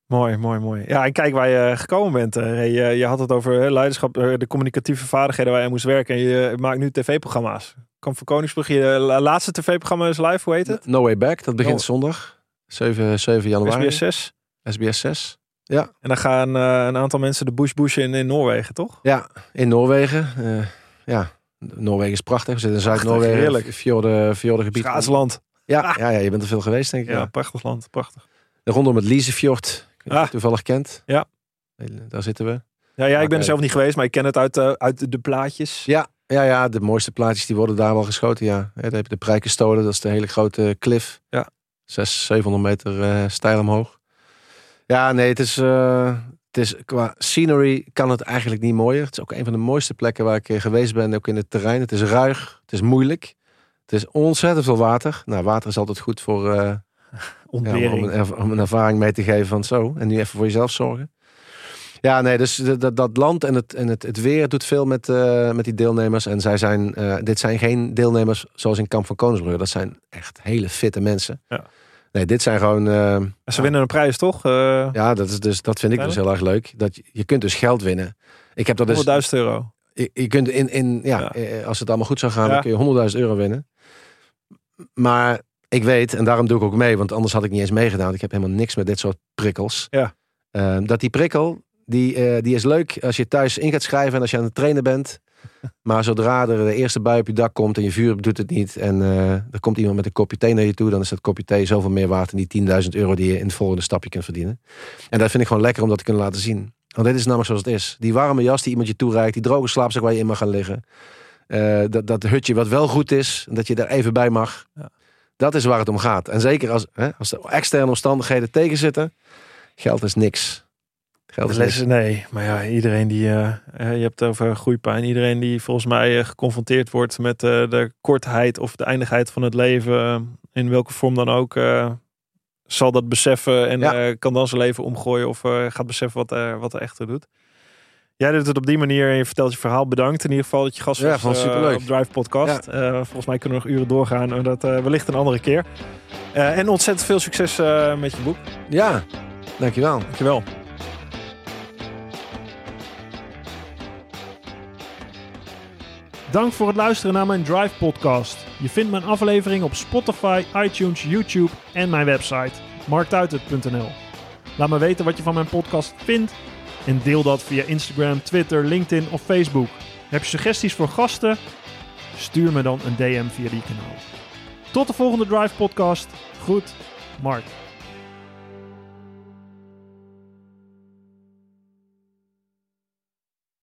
Mooi, mooi, mooi. Ja, en kijk waar je gekomen bent. eh. Je, je had het over hè, leiderschap, eh, de communicatieve vaardigheden waar je moest werken. En je maakt nu tv-programma's. Kom voor Koningsbrug. Je eh, laatste tv-programma is live, hoe heet het? No Way Back, dat begint No- zondag. 7, 7 januari. SBS 6. SBS 6. En dan gaan eh, een aantal mensen de bush bushen in, in Noorwegen, toch? Ja, in Noorwegen. Eh, ja, Noorwegen is prachtig. We zitten in Zuid-Noorwegen. heerlijk. Fjorden, fjordengebied. Schaatsland. Ja, ja, ja, je bent er veel geweest, denk ik. Ja, Ja. prachtig land. Prachtig. Rondom het Liesefjord. Ah. toevallig kent. Ja. Daar zitten we. Ja, ja ik ben er zelf niet geweest, maar ik ken het uit, eh, uit de plaatjes. Ja, ja, ja, de mooiste plaatjes die worden daar wel geschoten. Ja, Ja, dan heb je de Prijkenstolen. Dat is de hele grote klif. Ja. 600, 700 meter eh stijl omhoog. Ja, nee, het is, eh, het is qua scenery kan het eigenlijk niet mooier. Het is ook een van de mooiste plekken waar ik eh, geweest ben, ook in het terrein. Het is ruig, het is moeilijk. Het is ontzettend veel water. Nou, water is altijd goed voor, ja, om, een, erv- om een ervaring mee te geven van zo. En nu even voor jezelf zorgen. Ja, nee, dus dat- land en, het, en het, het weer doet veel met, eh, met die deelnemers. En zij zijn, eh, dit zijn geen deelnemers zoals in Kamp van Koningsbrugge. Dat zijn echt hele fitte mensen. Ja. Nee, dit zijn gewoon... eh, Ze winnen een prijs, toch? Ja, dat, is dus, dat vind ik dus heel erg leuk. Dat je, je kunt dus geld winnen. Ik heb dat dus... 100.000 euro. Je, je kunt in, in ja, Ja. als het allemaal goed zou gaan, Ja. dan kun je 100.000 euro winnen. Maar ik weet, en daarom doe ik ook mee, want anders had ik niet eens meegedaan. Ik heb helemaal niks met dit soort prikkels. Ja. Eh, dat die prikkel, die, eh, die is leuk als je thuis in gaat schrijven en als je aan het trainen bent. Maar zodra er de eerste bui op je dak komt en je vuur doet het niet. En eh, er komt iemand met een kopje thee naar je toe. Dan is dat kopje thee zoveel meer waard dan die 10.000 euro die je in het volgende stapje kunt verdienen. En dat vind ik gewoon lekker om dat te kunnen laten zien. Want dit is namelijk zoals het is. Die warme jas die iemand je toereikt. Die droge slaapzak waar je in mag gaan liggen. eh, dat, dat hutje wat wel goed is. Dat je er even bij mag. Ja. Dat is waar het om gaat. En zeker als, hè, als er externe omstandigheden tegen zitten. Geld is niks. Geld is niks. Nee. Maar ja, iedereen die... eh, je hebt het over groeipijn. Iedereen die volgens mij eh, geconfronteerd wordt met eh, de kortheid of de eindigheid van het leven. in welke vorm dan ook. zal dat beseffen en Ja. kan dan zijn leven omgooien. Of gaat beseffen wat, wat er echt toe doet. Jij doet het op die manier en je vertelt je verhaal. Bedankt in ieder geval dat je gast Ja, was eh, op Drive Podcast. Eh, volgens mij kunnen we nog uren doorgaan. Maar dat eh, wellicht een andere keer. Eh, en ontzettend veel succes eh, met je boek. Ja, dankjewel. Dankjewel. Dank voor het luisteren naar mijn Drive podcast. Je vindt mijn aflevering op Spotify, iTunes, YouTube en mijn website marktuitert.nl. Laat me weten wat je van mijn podcast vindt en deel dat via Instagram, Twitter, LinkedIn of Facebook. Heb je suggesties voor gasten? Stuur me dan een DM via die kanaal. Tot de volgende Drive podcast. Goed, Mark.